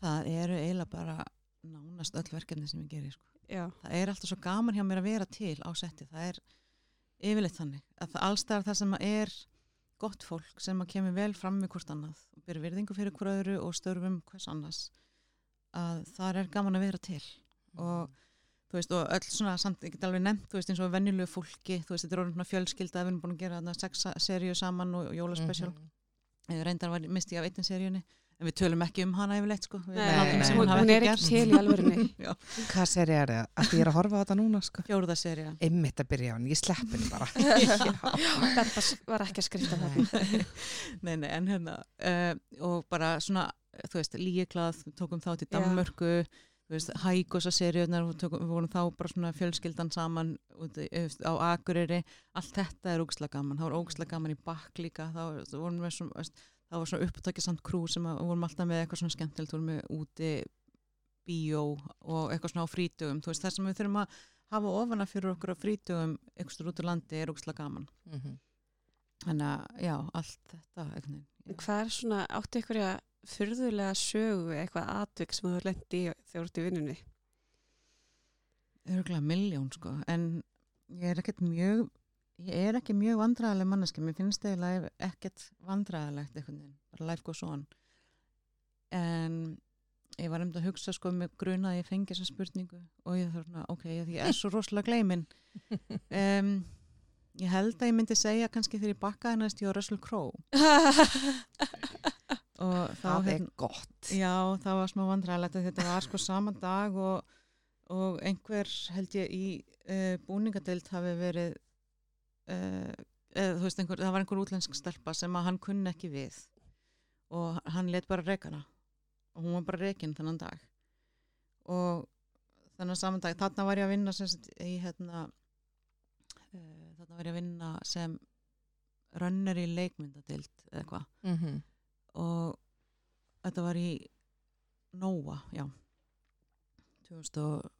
Speaker 3: það eru eiginlega bara nánast öll verkefni sem ég gerir sko.
Speaker 1: Já,
Speaker 3: það er alltaf svo gaman hjá mér að vera til á setti, það er yfirleitt þannig að allstæðar það sem að er gott fólk sem að kemur vel fram með hvort annað og byrja virðingu fyrir hver öðru og störfum hvers annars að það er gaman að vera til. Og þú veist og öll svona samt, ég get alveg nefnt, þú veist eins og venjulegu fólki, þú veist þetta er orðin svona fjölskylda við erum búin að gera þarna sex seríu saman og jólaspecial,
Speaker 4: Mhm.
Speaker 3: mm reyndar var misti ég af einnig seríunni en við tölum ekki um hana yfirleitt sko Við
Speaker 1: Nei,
Speaker 4: nei,
Speaker 3: sem
Speaker 1: hún, hún er ekki til í alvörinni.
Speaker 3: Já,
Speaker 4: Hvað seri er það? Að ég er að horfa á þetta núna, sko.
Speaker 3: fjórða seríu
Speaker 4: Einmitt að byrja á hann, ég slepp henni bara.
Speaker 1: Þetta var ekki að skrifta það.
Speaker 3: nei, nei, en hérna uh, og bara svona, þú veist, líklað tókum þá til
Speaker 1: Já.
Speaker 3: Danmörku þú veist, hækosa seríunar við, tókum, við vorum þá bara svona fjölskyldan saman út, í- þú veist, á Akureyri allt þetta er ógislega gaman, það var ógislega gaman í bakk líka, þá þá vorum við svona, veist, það var svona upptökið samt krú sem að, við vorum alltaf með eitthvað svona skemmtilegt, vorum við úti bíó og eitthvað svona á frítugum þú veist, það sem við þurfum að hafa ofana fyrir okkur á frítugum, eitthvað svona út úr landi er ógislega gaman,
Speaker 4: Mhm.
Speaker 3: þannig að já, allt þetta já.
Speaker 1: Hvað er svona, áttu ykkur að furðulega sögu eitthvað atvik sem þú lendi í þegar þú ert í vinnunni?
Speaker 3: örgulega miljón sko en ég er ekkert mjög ég er ekki mjög vandræðileg manneski mér finnst eiginlega ekkert vandræðilegt veginn, bara life goes on. En ég var um að hugsa sko með gruna að ég fengi þessa spurningu og ég þarf svona, ok, ég er svo rosalega gleymin um, ég held að ég myndi segja kannski þegar ég bakkaði næst ég á Russell Crowe. Og þá
Speaker 4: Það er
Speaker 3: hérna-
Speaker 4: gott.
Speaker 3: Já, það var smá vandræðilegt þetta var sko saman dag og, og einhver held ég í uh, búningadeild hafi verið eða, þú veist, einhver, það var einhver útlensk stelpa sem að hann kunni ekki við og hann let bara rekana og hún var bara rekin þennan dag. Og þennan saman dag, þarna var ég að vinna sem í hérna uh, þarna var ég að vinna sem rönner í leikmyndadeild eða eitthvað.
Speaker 4: Mhm.
Speaker 3: og þetta var í Nóa, já. 2012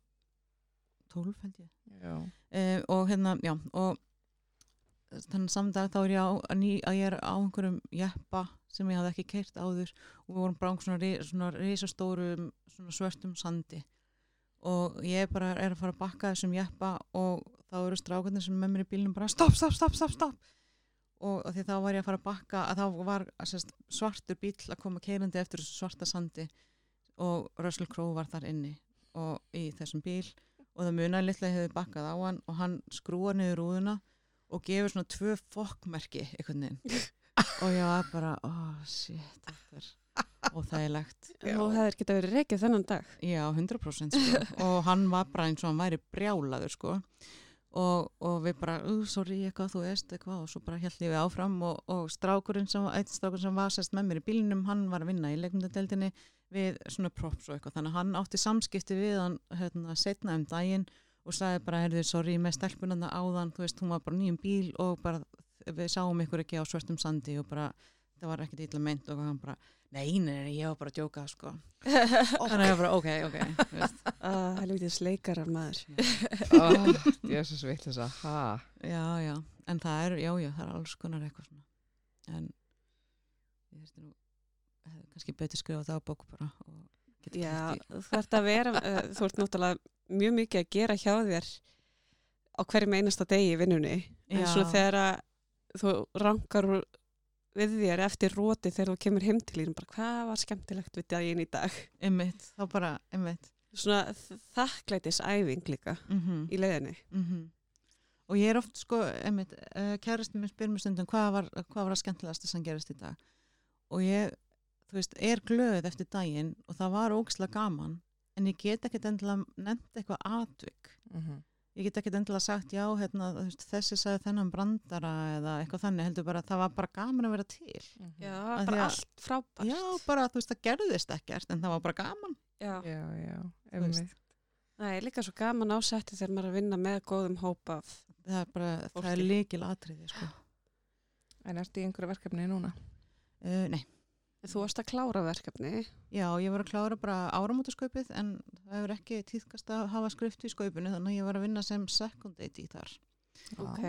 Speaker 3: held ég.
Speaker 4: Já.
Speaker 3: e, og hérna, já og þannig saman dag þá er ég á, að, ný, að ég er á einhverjum jeppa sem ég hafði ekki keirt áður og við vorum á svona, svona risastórum svona svörtum sandi. Og ég bara er að fara að bakka þessum jeppa og þá eru strákarnir sem með mér í bílnum bara stopp, stopp, stopp, stopp, stopp. Og því þá var ég að fara að bakka að þá var sérst, svartur bíl að koma keirandi eftir svarta sandi og Russell Crowe var þar inni og í þessum bíl og það munaði litla hefði bakkað á hann og hann skrúar niður rúðuna og gefur svona tvö fokkmerki einhvern veginn og ég var bara, oh shit þetta er óþægilegt
Speaker 1: Þú hefðir geta verið reikið þennan dag.
Speaker 3: Já, 100% sko. og hann var bara eins og hann væri brjálaður sko. og, og við bara, uh, sorry eitthvað, þú veist eitthvað og svo bara held ég við áfram og, og strákurinn sem, einn strákurinn sem var sérst með mér í bílinum, hann var að vinna í leikmyndadeldinni við svona props og eitthvað þannig að hann átti samskipti við hann hérna, setna um daginn og sagði bara, heyrðu, sorry með stelpunanda áðan, þú veist, hún var bara nýjum bíl og bara, við sáum ykkur ekki á svörtum sandi og bara, það var ekkert illa meint og hann bara, nei, nei, nei, ég var bara að djóka sko. Þannig að ég bara, ok, ok veist.
Speaker 1: Uh, Helvítið sleikarar maður.
Speaker 4: oh, Jésus vill þess að ha
Speaker 3: Já, já, en það er, já, já, það er alls konar eitthvað svona. En ég veist nú hefði kannski betur skrifa dagbók bara og
Speaker 1: Já, þú ert að vera, uh, þú ert náttúrulega mjög mikið að gera hjá þér á hverjum einasta degi í vinnunni. En
Speaker 3: Já.
Speaker 1: svona þegar að þú rangar við þér eftir róti þegar þú kemur heim til þín bara hvað var skemmtilegt við daginn í dag?
Speaker 3: Einmitt, þá bara, einmitt.
Speaker 1: Svona þakklætis æfing líka
Speaker 3: mm
Speaker 1: í leiðinni.
Speaker 3: Og ég er oft sko, einmitt, uh, kærastin minn spyr mér stundum hvað var, hvað var að skemmtilegast sem gerist í dag? Og ég, þú veist, er glöð eftir daginn og það var ógislega gaman en ég get ekkert endilega nefnt eitthvað atvik
Speaker 4: Mhm.
Speaker 3: ég get ekkert endilega sagt já, hérna, veist, þessi sagði þennan brandara eða eitthvað þannig, heldur bara að það var bara gaman að vera til
Speaker 1: já,
Speaker 3: Af því
Speaker 1: bara
Speaker 3: að-
Speaker 1: allt frábært
Speaker 3: já, bara þú veist, það gerðist ekkert en það var bara gaman
Speaker 1: já.
Speaker 4: Já, já,
Speaker 1: það er líka svo gaman ásetti þegar maður er að vinna með góðum hópa af
Speaker 3: það er bara, það
Speaker 1: Fólki.
Speaker 3: er líkil atriði sko.
Speaker 4: En ertu í einhverju verkefni núna?
Speaker 3: uh, nei,
Speaker 1: þú varst að klára verkefni
Speaker 3: Já, ég var að klára bara áramótaskaupið en það hefur ekki tíðkast að hafa skrift í skaupinu þannig að ég var að vinna sem second date í þar.
Speaker 1: Ok.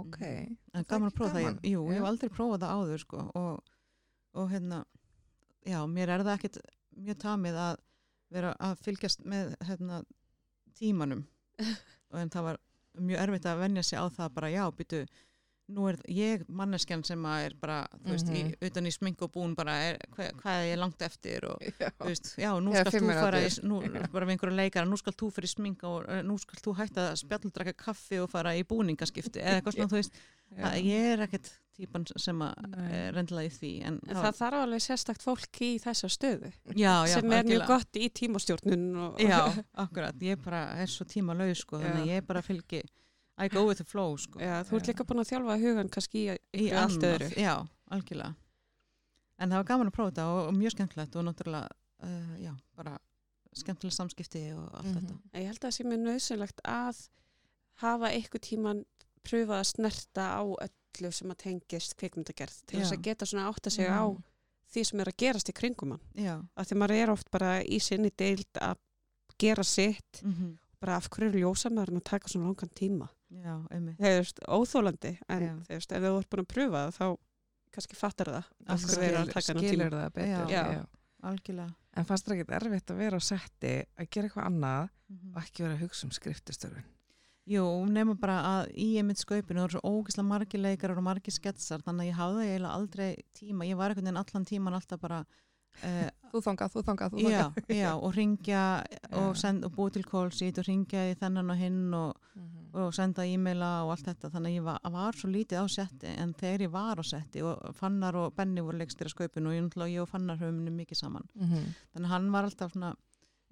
Speaker 4: Ok.
Speaker 3: En
Speaker 4: Það er
Speaker 3: gaman að prófa það.
Speaker 4: gaman.
Speaker 3: Ég, jú, ég hef aldrei prófað það áður sko og, og hérna, já, mér er það ekkit mjög tamið að vera að fylgjast með hérna, tímanum og en það var mjög erfitt að venja sig á það bara já, byttu nú er ég manneskjan sem að er bara, þú veist, í,
Speaker 4: Mhm.
Speaker 3: utan í smink og bún bara, er, hvað, hvað er ég langt eftir og
Speaker 4: Já.
Speaker 3: þú veist, já, nú skal þú fara í, nú, bara við einhverju leikara, nú skal þú fyrir sminka og uh, nú skal þú hætta að spjalldraka kaffi og fara í búningaskipti eða eitthvað svona, þú veist, það, ég er ekkert típan sem að
Speaker 4: Nei.
Speaker 3: er rendilega í því en,
Speaker 1: en það þarf alveg sérstakt fólk í þessa stöðu.
Speaker 3: Já, já,
Speaker 1: sem er mjög gott í tímastjórnun og,
Speaker 3: já, akkurat, ég bara er svo tíma laus sko, þannig ég bara fylgi I go with the flow sko
Speaker 1: Já, þú ert líka búin að þjálfa hugan kannski í,
Speaker 3: í
Speaker 1: allt öðru
Speaker 3: já, algjörlega en það var gaman að prófa þetta og, og mjög skemmtilegt og náttúrulega, uh, já, bara skemmtileg samskipti og allt
Speaker 4: Mhm.
Speaker 3: þetta
Speaker 1: En Ég held að það sé mér nöðsynlegt að hafa eitthvað tíman pröfað að snerta á öllu sem að tengist kvikmyndagerð til þess
Speaker 3: Já.
Speaker 1: að geta svona átta sig á
Speaker 4: Mhm.
Speaker 1: því sem er að gerast í kringum hann.
Speaker 3: já,
Speaker 1: Af því maður er oft bara í sinni deild að gera sitt,
Speaker 3: mm
Speaker 1: bara af hverju er ljósa maður að taka svona langan tíma.
Speaker 3: Já, einmitt
Speaker 1: er óþólandi, en
Speaker 3: Já.
Speaker 1: þú veist, ef þú ert búin að pröfa það þá kannski fattar það hann tíma.
Speaker 4: skilur það betur.
Speaker 3: Já.
Speaker 1: Já.
Speaker 3: algjörlega
Speaker 4: En fannst það ekki erfitt að vera á setti, að gera eitthvað annað
Speaker 3: Mhm.
Speaker 4: og ekki vera að hugsa um skriftustörfin?
Speaker 3: Jú, nema bara að í einmitt skaupinu það eru svo ógislega margir leikarar og margir sketsar þannig að ég hafði eiginlega aldrei tíma ég var einhvern veginn allan tíman alltaf bara uh,
Speaker 4: Þú þangað, þú þangað, þú
Speaker 3: já,
Speaker 4: þangað.
Speaker 3: já, og ringja og,
Speaker 4: Já.
Speaker 3: og búið til kólsít og ringja í þennan og hinn og,
Speaker 4: Mhm.
Speaker 3: og senda e-maila og allt þetta þannig að ég var, var svo lítið á setti en þegar ég var á setti og Fannar og Benni voru leikstir á skaupinu og ég, og Fannar höfum unni mikið saman
Speaker 4: Mhm.
Speaker 3: þannig að hann var alltaf svona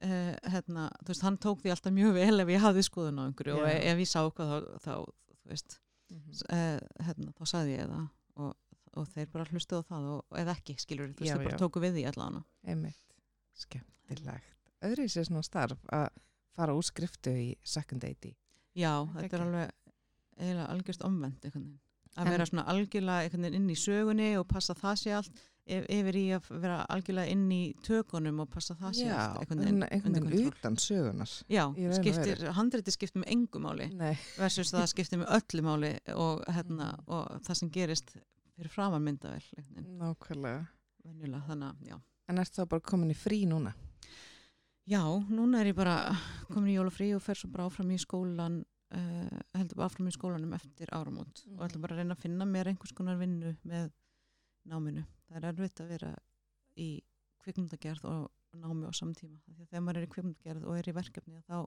Speaker 3: uh, hérna, þú veist, hann tók því alltaf mjög vel ef ég hafði skoðun á einhverju og
Speaker 4: Já.
Speaker 3: ef, ég sá hvað þá, þá þú veist,
Speaker 4: Mhm.
Speaker 3: uh, hérna, þá sagði ég það og, og þeir bara hlustuðu á það og, eða ekki, skilur, þú veist, þeir bara tóku við því allan
Speaker 4: Einmitt. Skemmtilegt. Öðru sér svona starf að fara úr skriftu í second date í.
Speaker 3: Já,
Speaker 4: er
Speaker 3: þetta er
Speaker 4: geggjað.
Speaker 3: alveg eiginlega algjörst omvend. Að vera svona algjörlega inn í sögunni og passa það sé allt yf- yfir í að vera algjörlega inn í tökunum og passa það sé
Speaker 4: Já,
Speaker 3: allt einhvern veginn,
Speaker 4: utan sögunar.
Speaker 3: Já,
Speaker 4: í
Speaker 3: skiptir, handriti skiptir með engu máli
Speaker 4: Nei.
Speaker 3: versus það skiptir með öllu máli og, hérna,
Speaker 4: Mm.
Speaker 3: og það sem gerist fyrir framan myndavel einhvern veginn,
Speaker 4: Nákvæmlega.
Speaker 3: venjulega, þannig.
Speaker 4: En ert þá bara komin í frí núna?
Speaker 3: Já, núna er ég bara komin í jólafrí og fer svo bara áfram í skólan uh, heldur bara áfram í skólanum eftir áramót
Speaker 4: Mhm.
Speaker 3: og ætla bara að reyna að finna mér einhvers konar vinnu með náminu. Það er erfitt að vera í kvikmyndagerð og námi á samtíma. Af Því að þegar maður er í kvikmyndagerð og er í verkefni þá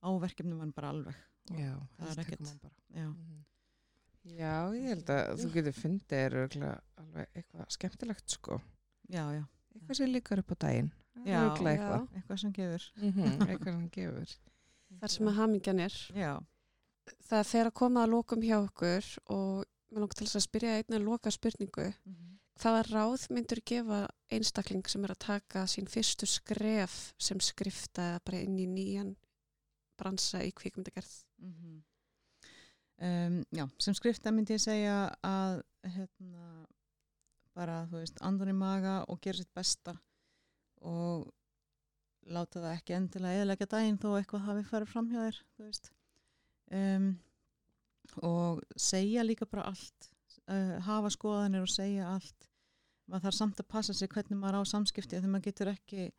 Speaker 3: á verkefni mann bara alveg. Og,
Speaker 4: Já,
Speaker 3: það er
Speaker 4: það
Speaker 3: ekkert-
Speaker 4: mann bara.
Speaker 3: Já,
Speaker 4: ég held að þú getur fundið er alveg eitthvað skemmtilegt sko.
Speaker 3: já, já.
Speaker 4: Eitthvað sem líkar upp á daginn. Er
Speaker 3: Já,
Speaker 4: örugglega
Speaker 1: já.
Speaker 4: eitthvað.
Speaker 3: Eitthvað sem gefur.
Speaker 4: Mhm, eitthvað sem gefur.
Speaker 1: Þar sem að hamingjan er.
Speaker 3: Já.
Speaker 1: Það fer að koma að lokum hjá okkur og mér langar til þess að spyrja einnig að loka spurningu.
Speaker 3: Mhm.
Speaker 1: Hvaða ráð myndur gefa einstakling sem er að taka sín fyrstu skref sem skrifta eða bara inn í nýjan bransa í kvikmyndagerð?
Speaker 3: Mhm. Um, já, sem skrifta myndi ég segja að hérna, bara, þú veist, andur í maga og gera sitt besta og láta það ekki endilega eðalega daginn þó eitthvað hafi farið fram hjá þér, þú veist. Um, og segja líka bara allt, uh, hafa skoðanir og segja allt. Maður þarf samt að passa sig hvernig maður á samskipti þegar maður getur ekki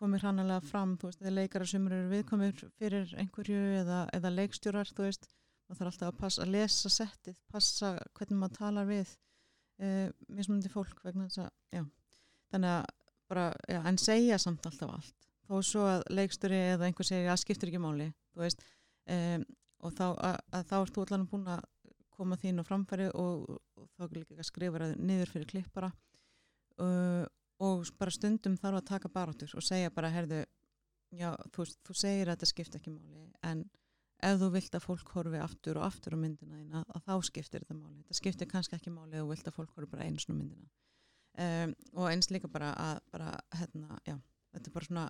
Speaker 3: komið hrannalega fram, þú veist, þegar leikara sem eru viðkomur fyrir einhverju eða, eða leikstjórar, þú veist, það þarf alltaf að passa að lesa settið, passa hvernig maður talar við uh, mismunandi fólk vegna þess að, já. Þannig að bara, já, en segja samt alltaf allt. Þó svo að leiksturi eða einhver segir að skiptir ekki máli veist um, og þá, að, að þá ert þú allan búin að koma þín á framfæri og, og þá líka að skrifa það niður fyrir klippara uh, og bara stundum þarf að taka barátur og segja bara, herðu já, þú, þú segir að þetta skipt ekki máli en ef þú vilt að fólk horfi aftur og aftur á myndina þína að þá skiptir þetta máli. Þetta skiptir kannski ekki máli ef þú vilt að fólk horfi bara einu svona myndina. Um, og eins líka bara að bara, hérna, já, þetta er bara svona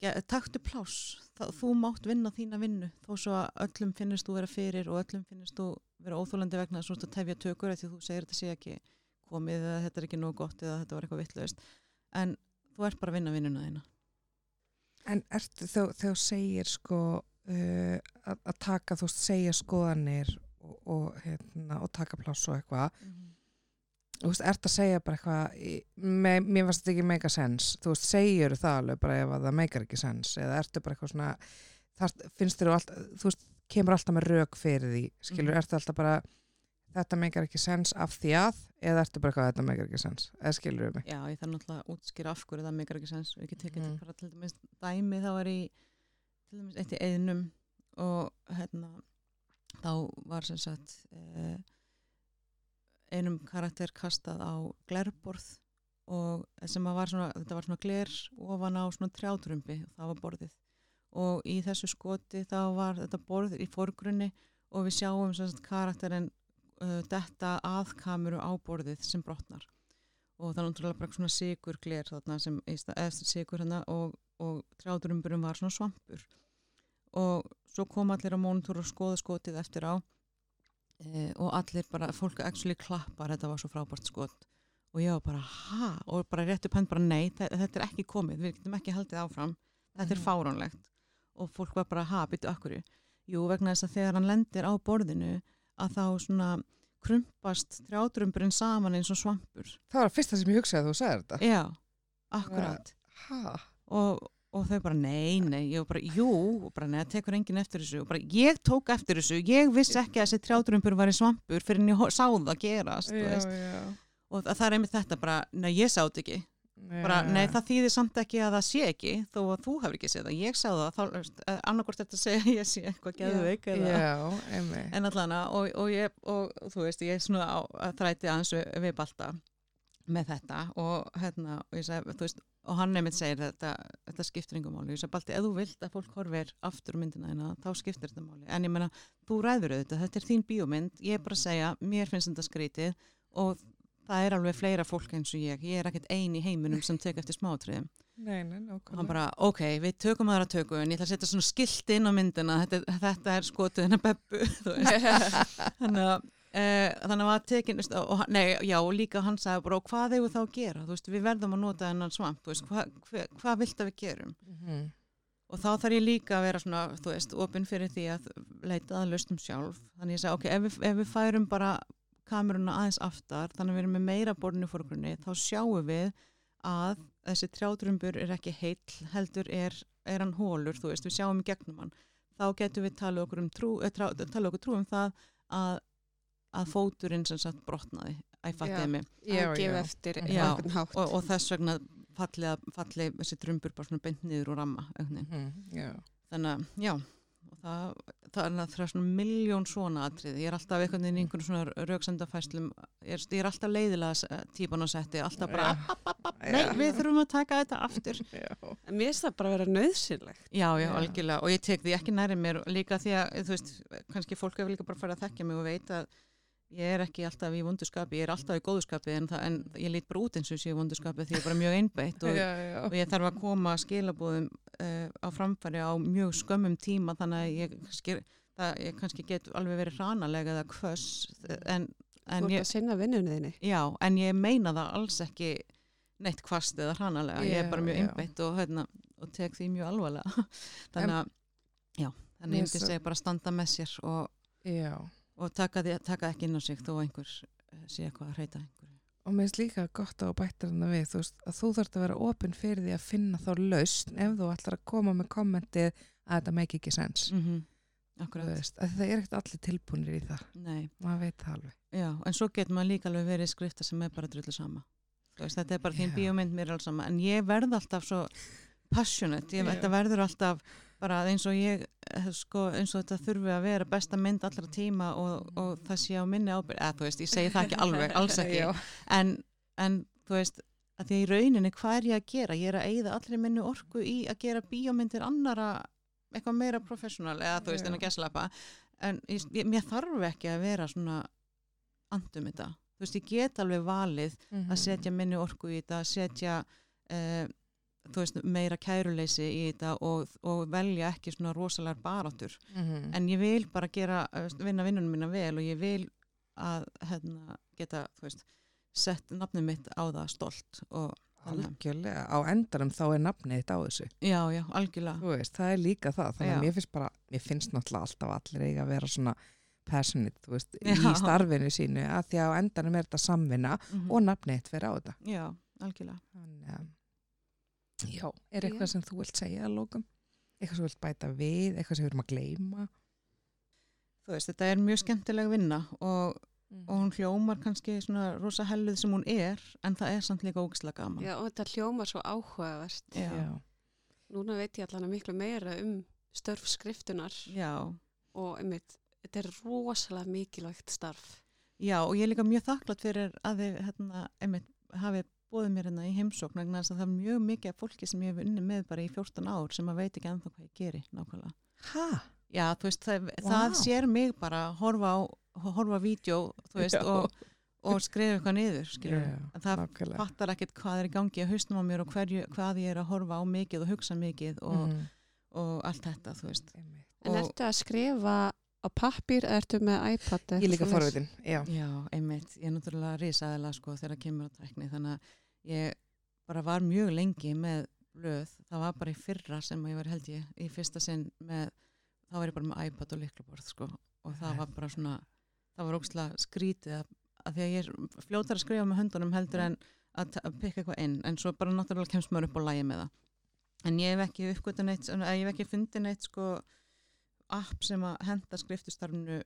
Speaker 3: ja, taktu pláss. Þá, þú mátt vinna þína vinnu. Þó svo að öllum finnist þú vera fyrir og öllum finnist þú vera óþólandi vegna að tefja tökur því þú segir þetta sé ekki komið eða þetta er ekki nóg gott eða þetta var eitthvað vittlust en þú ert bara að vinna vinnuna þína.
Speaker 4: En ertu þegar þú segir sko uh, að, taka, þú veist, segja skoðanir og, og, hérna, og taka pláss og eitthvað
Speaker 3: mm -hmm.
Speaker 4: þú veist, ert að segja bara eitthvað me, mér varst þetta ekki meika sens þú veist, segir það alveg bara ef að það meikar ekki sens eða ertu bara eitthvað svona þar, finnst þér alltaf, þú veist, kemur alltaf með rauk fyrir því, skilur,
Speaker 3: Mhm.
Speaker 4: ertu alltaf bara þetta meikar ekki sens af því að eða ertu bara eitthvað þetta meikar ekki sens eða skilur við mig
Speaker 3: Já, ég þarf náttúrulega að útskýra af hverju það meikar ekki sens og ekki tekið mm. bara til dæmi þá var í til dæmis eitt í eðnum og hérna þá var sem sagt eh, einum karakter kastað á glerborð og sem að var svona, þetta var svona gler ofan á svona trjátrumbi og það var borðið. Og í þessu skoti þá var þetta borð í forgrunni og við sjáum sem sagt karakterinn uh, detta að kamuru á borðið sem brotnar. Og það er náttúrulega bara svona sigur gler þarna sem, eða sigur hérna og, og trjátrumburum var svona svampur. Og svo kom allir á mónitor og skoða skotið eftir á e, og allir bara, fólk actually klappar þetta var svo frábært skot. Og ég var bara, ha? og bara rétt upp henn bara nei, þe- þetta er ekki komið, við getum ekki haldið áfram þetta er
Speaker 4: Mhm.
Speaker 3: fáránlegt. Og fólk var bara, ha, byttu akkur jú, vegna þess að þegar hann lendir á borðinu að þá svona krumpast trjátrumburinn saman eins og svampur.
Speaker 4: Það var fyrsta sem ég hugsaði að þú sagði þetta.
Speaker 3: Já, akkurat.
Speaker 4: Ha?
Speaker 3: Og, og þau bara nei, nei, ég var bara, jú og bara nei, það tekur enginn eftir þessu og bara ég tók eftir þessu, ég vissi ekki að þessi trjátrömpur var í svampur fyrir en ég sá það gerast veist.
Speaker 4: já.
Speaker 3: og það, er einmitt þetta bara, nei, ég sá þetta ekki bara,
Speaker 4: Já.
Speaker 3: nei, það þýðir samt ekki að það sé ekki þó að þú hefur ekki séð það, ég sá það þá, annarkort þetta segja ég sé eitthvað
Speaker 4: já, einmitt
Speaker 3: en allan og, og, ég, og þú veist, ég svona á, að þræti aðeins við balta með þetta og hérna, og ég segi, þú veist, og hann nefnir segir þetta, þetta skiptir yngum máli, ég segi balti, ef þú vilt að fólk horfir aftur myndina þína, þá skiptir þetta máli, en ég meina, þú ræður auðvitað, þetta er þín bíómynd, ég er bara að segja, mér finnst þetta skrítið. Og það er alveg fleira fólk eins og ég, ég er ekkert ein í heiminum sem tek eftir smátriðum og hann bara, ok, við tökum aðra tökum en ég ætla að setja svona skilt inn á myndina. Þetta, þetta er skotið hennar beppu þannig að Uh, þannig að maður tekin og, nei, já, og líka hann sagði bara hvað hefur þá að gera, þú veist, við verðum að nota þennan svamp, þú veist, hvað hva, hva vilt að við gerum?
Speaker 4: Mhm.
Speaker 3: og þá þarf ég líka að vera svona, þú veist, opinn fyrir því að leita að lausnum sjálf. Þannig ég sagði, ok, ef við, ef við færum bara kameruna aðeins aftar þannig að við erum með meira borðinu fórgrunni þá sjáum við að þessi trjátrömbur er ekki heill heldur er, er hann hólur, þú veist, við sjáum í gegnum hann. Þá getum við tala okkur um trú, eh, trá, tala okkur trú um það að, að fóturinn sem sagt brotnaði að fattiði mig.
Speaker 4: Já,
Speaker 1: að gefa
Speaker 4: já.
Speaker 3: og, og þess vegna fallið, þessi drumbur bara svona beint niður og ramma
Speaker 4: Mhm, já.
Speaker 3: þannig að já og það, það er það er svona miljón svona atrið, ég er alltaf einhvern veginn í einhvern svona rauksendafæslum, ég er, ég er alltaf leiðilega típan á setti, alltaf bara
Speaker 4: Já.
Speaker 3: app, app, app, nei, við þurfum að taka þetta aftur.
Speaker 1: Mér finnst það bara að vera nöðsynlegt
Speaker 3: já, já,
Speaker 4: Já.
Speaker 3: algjörlega, og ég tek því ekki næri mér líka því að, þú veist, kannski fólk hefur líka bara farið að þekkja mig og veit að ég er ekki alltaf í vondurskapi, ég er alltaf í góðurskapi en, það, en ég lít bara út eins og sé í vondurskapi því ég er bara mjög einbeitt og
Speaker 4: Já, já.
Speaker 3: og ég þarf að koma skilabúðum uh, á framfæri á mjög skömmum tíma þannig að ég, skil, það, ég kannski get alveg verið hranalega eða kvöss en,
Speaker 1: Þú
Speaker 3: en
Speaker 1: ert
Speaker 3: ég,
Speaker 1: að sinna vinnunni þinni
Speaker 3: já, en ég meina það alls ekki neitt kvast eða hranalega ég er bara mjög
Speaker 4: já.
Speaker 3: einbeitt og, hérna, og tek því mjög alvarlega þannig að já, þannig
Speaker 4: Mér
Speaker 3: ég myndi segja bara standa með sér og,
Speaker 4: já.
Speaker 3: Og taka, því, taka ekki inn á sig þó einhver eh, sé eitthvað að reyta einhverju.
Speaker 4: Og mér finnst líka gott á bættir hann við, þú veist, að þú þarft að vera opinn fyrir því að finna þá lausn ef þú ætlar að koma með kommentið að þetta make ekki sens.
Speaker 3: mm akkurat,
Speaker 4: veist, að það er ekkert allir tilbúinir í það.
Speaker 3: Nei.
Speaker 4: Maður veit það alveg.
Speaker 3: Já, en svo getur maður líka alveg verið skrifta sem er bara drullu sama. Veist, þetta er bara þín bíómynd, mér er alls sama. En ég verð alltaf svo passionate, ég, þetta verður alltaf bara eins og ég, eh, sko, eins og þetta þurfi að vera besta mynd allra tíma og, og það sé á minni ábyrg, eða þú veist, ég segi það ekki alveg, alls ekki.
Speaker 4: Já.
Speaker 3: En, en þú veist, að því að í rauninni hvað er ég að gera? Ég er að eigða allri minni orku í að gera bíómyndir annara eitthvað meira professional eða þú veist, en að
Speaker 4: Já.
Speaker 3: geslapa. En ég, mér þarf ekki að vera svona andum þetta. Þú veist, ég get alveg valið
Speaker 4: Mhm.
Speaker 3: að setja minni orku í þetta, að setja þú veist, meira kæruleysi í þetta og, og velja ekki svona rosalega baráttur.
Speaker 4: Mhm.
Speaker 3: En ég vil bara gera, eh, vinna vinnunum mína vel og ég vil að hérna, geta, veist, sett nafnið mitt á það stolt og
Speaker 4: algjörlega, á endanum þá er nafnið þitt á þessu
Speaker 3: Já, já, algjörlega.
Speaker 4: veist, það er líka það þannig
Speaker 3: Já.
Speaker 4: að mér finnst bara, mér finnst náttúrulega alltaf allir eiga að vera svona passionate, í starfinu sínu að því að á endanum er þetta samvinna
Speaker 3: Mhm.
Speaker 4: og nafnið þitt vera á þetta
Speaker 3: Já, algjörlega.
Speaker 4: Þannig að, já, er
Speaker 1: Já.
Speaker 4: eitthvað sem þú vilt segja að lókum? Eitthvað sem þú vilt bæta við, eitthvað sem við erum að gleyma?
Speaker 3: Þú veist, þetta er mjög skemmtileg vinna og, og hún hljómar kannski svona rosa helluð sem hún er, en það er samt líka ógislega gaman.
Speaker 1: Já, og þetta hljómar svo áhugavert.
Speaker 3: Já.
Speaker 1: Núna veit ég allan miklu meira um störf skriftunar
Speaker 3: Já.
Speaker 1: og einmitt, þetta er rosalega mikilvægt starf.
Speaker 3: Já, og ég er líka mjög þakklátt fyrir að þið hérna, einmitt, hafi bóðið mér hérna í heimsókn vegna þess að það er mjög mikið af fólki sem ég hef unnið með bara í 14 ár sem að veit ekki ennþá hvað ég geri nákvæmlega.
Speaker 4: Hæ?
Speaker 3: Já, þú veist, það,
Speaker 4: Vá.
Speaker 3: það sér mig bara horfa á, horfa á vídeo, þú veist, og, og skrifa eitthvað niður, skilur.
Speaker 4: Já,
Speaker 3: En það
Speaker 4: nákvæmlega.
Speaker 3: fattar ekkert hvað er í gangi að haustum á mér og hverju, hvað ég er að horfa á mikið og hugsa mikið og,
Speaker 4: Mhm.
Speaker 3: og allt þetta, þú veist.
Speaker 4: Einmitt.
Speaker 1: En
Speaker 3: Og-
Speaker 1: ertu að skrifa á pappír eða ertu með iPad?
Speaker 4: Ég líka forvitin, já.
Speaker 3: Já, einmitt, ég er náttúrulega risaðilega sko þegar kemur á tækni þannig að ég bara var mjög lengi með blöð, það var bara í fyrra sem ég var held ég í fyrsta sinn með, þá var ég bara með iPad og liklaborð sko. Og það var bara svona, það var ógslag skrítið að, að því að ég er fljótar að skrifa með höndunum heldur en að, að pikka eitthvað inn. En svo bara náttúrulega kemst maður upp á lægi með það. En ég hef ekki uppgötu neitt, eða ég hef ekki fundið neitt sko app sem að henda skriftustarfinu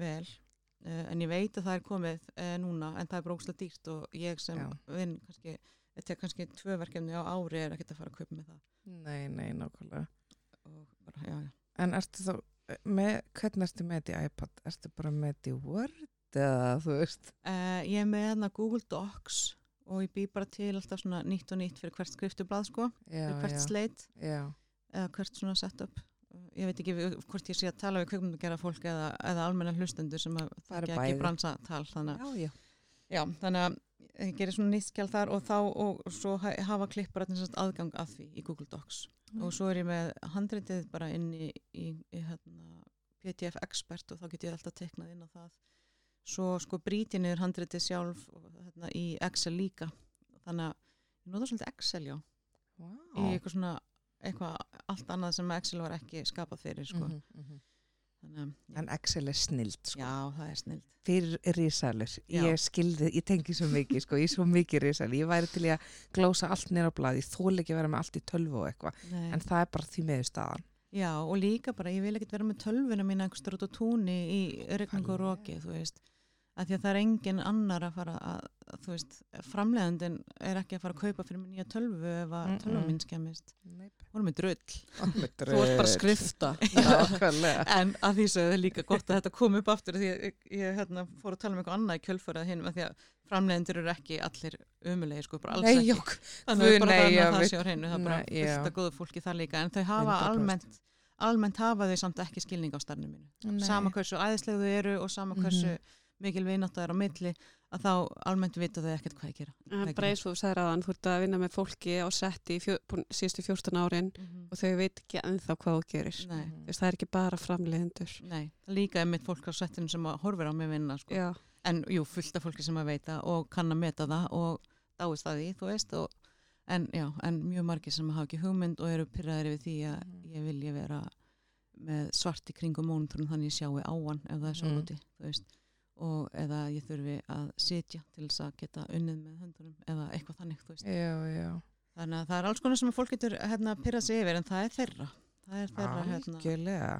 Speaker 3: vel uh, en ég veit að það er komið uh, núna en það er brókslega dýrt og ég sem vinn kannski, þetta er kannski tvö verkefni á ári er ekkert að fara að kaupa með það
Speaker 4: Nei, nei, nákvæmlega.
Speaker 3: og bara, já, já.
Speaker 4: En ertu þá, með, hvernig ertu með þetta í iPad? Ertu bara með þetta í Word eða, þú veist?
Speaker 3: Uh, ég er með hérna Google Docs og ég bý bara til alltaf svona nýtt og nýtt fyrir hvert skriftublað sko,
Speaker 4: Já,
Speaker 3: fyrir hvert sleit
Speaker 4: já.
Speaker 3: eða hvert svona setup ég veit ekki hvort ég sé að tala við kveikmyndagera fólk eða, eða almenna hlustendur sem að
Speaker 4: Það er
Speaker 3: ekki bransatal þannig að
Speaker 4: Já, já.
Speaker 3: Já, þannig að ég gerir svona nýtt skjál þar og þá og svo ha- hafa klippar aðgang að því í Google Docs. Og svo er ég með handritið bara inn í, í, í hérna, PDF Expert og þá get ég alltaf teiknað inn á það. Svo sko brýti niður handritið sjálf og, hérna, í Excel líka. Þannig að ég nota svolítið Excel já.
Speaker 4: Vá.
Speaker 3: í eitthvað svona eitthvað allt annað sem Excel var ekki skapað fyrir sko.
Speaker 4: Mhm, mhm.
Speaker 3: þannig
Speaker 4: En Excel er snild, sko.
Speaker 3: já, það er snild.
Speaker 4: Fyrir risalur, ég skildi ég tengi svo mikið, sko, ég er svo mikið risalur ég væri til að glósa allt nýra á bladi þól ekki að vera með allt í tölvu og eitthvað. En það er bara því meður staðan.
Speaker 3: Já, og líka bara, ég vil ekkert vera með tölvuna mína einhverstur út á túnni í regningu og roki, þú veist. Að því að það er engin annar að fara að þú veist, framleiðandinn er ekki að fara að kaupa fyrir mig nýja tölvu ef að
Speaker 4: Mm-mm.
Speaker 3: tölva mín skemmist. Er með drull,
Speaker 4: þú
Speaker 3: þú ert bara að skrifta.
Speaker 4: Nákvæmlega.
Speaker 3: en að því svo er líka gott að þetta kom upp aftur því að ég, ég hérna, fór að tala um eitthvað annað í kjölfarað hinn því að framleiðendur eru ekki allir umulegi sko, bara alls
Speaker 4: Nei,
Speaker 3: ekki.
Speaker 4: jók,
Speaker 3: þannig að bara
Speaker 4: nei,
Speaker 3: þannig að það sé á hreinu það er bara fullt af góðu fólki þar líka. En þau hafa
Speaker 4: 100%.
Speaker 3: almennt almennt hafa þau samt ekki skilning á starfinu mínu. Sama hversu æðislega þau eru og sama hversu
Speaker 4: Mhm.
Speaker 3: mikil vinátt það er á milli að þá almennt vita þau ekkert hvað ég gera ég
Speaker 1: þú sagðir aðan, þú ert að vinna með fólki á setti í fjö, búin, síðustu 14 árin
Speaker 3: Mhm.
Speaker 1: og þau veit ekki ennþá hvað þú gerir.
Speaker 3: Nei,
Speaker 1: Þú veist, það er ekki bara framleiðendur.
Speaker 3: nei, það er líka einmitt fólk á settinu sem að horfir á mig vinna sko.
Speaker 1: Já,
Speaker 3: en jú, fullt af fólki sem að veita og kann að meta það og dáist það því, þú veist og, en, já, en mjög margir sem hafa ekki hugmynd og eru pyrraðir við því að
Speaker 4: Mhm.
Speaker 3: ég vilja vera með svart í kringum mónuturinn þannig ég sjái á hann ef það er svo
Speaker 4: Mhm.
Speaker 3: úti, þú veist og eða ég þurfi að sitja til þess að geta unnið með höndunum eða eitthvað þannig, þú veist
Speaker 4: já, já
Speaker 3: þannig að það er alls konar sem fólk getur hérna, pyrrað sig yfir en það er þeirra það er þeirra hérna,
Speaker 4: algjörlega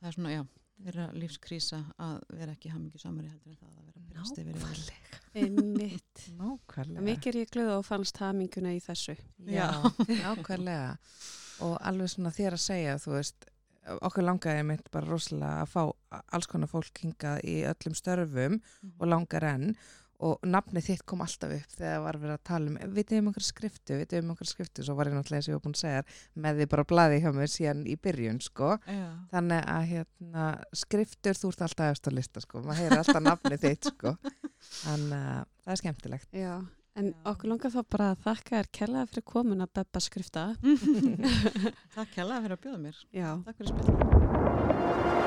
Speaker 3: það er svona, já, þeirra lífskrísa að vera ekki hamingi samari heldur en það að vera byrjast yfir yfir.
Speaker 1: Einmitt.
Speaker 4: Nákvæmlega.
Speaker 1: Mikið er ég glöð og fannst haminguna í þessu.
Speaker 4: Já, nákvæmlega. Og alveg svona þér að segja, þú veist, okkur langaði mitt bara rosalega að fá alls konar fólk hingað í öllum störfum og langar enn og nafnið þitt kom alltaf upp þegar var verið að tala um, vitið um einhverja skriftu, vitið um einhverja skriftu, svo var ég náttúrulega og ég var búin að segja með því bara blaði hjá mér síðan í byrjun, sko.
Speaker 3: Já.
Speaker 4: Þannig að hérna, skriftur þú ert alltaf eftir að lista, sko, maður heyrir alltaf nafnið þitt, sko. Þannig að það er skemmtilegt.
Speaker 1: Já. En
Speaker 3: Já.
Speaker 1: okkur langar þá bara að þakka þér kellaði fyrir komin að Bebba skrifta.
Speaker 3: Takk hella fyrir að bjóða mér.
Speaker 1: Já.
Speaker 3: Takk fyrir spilin.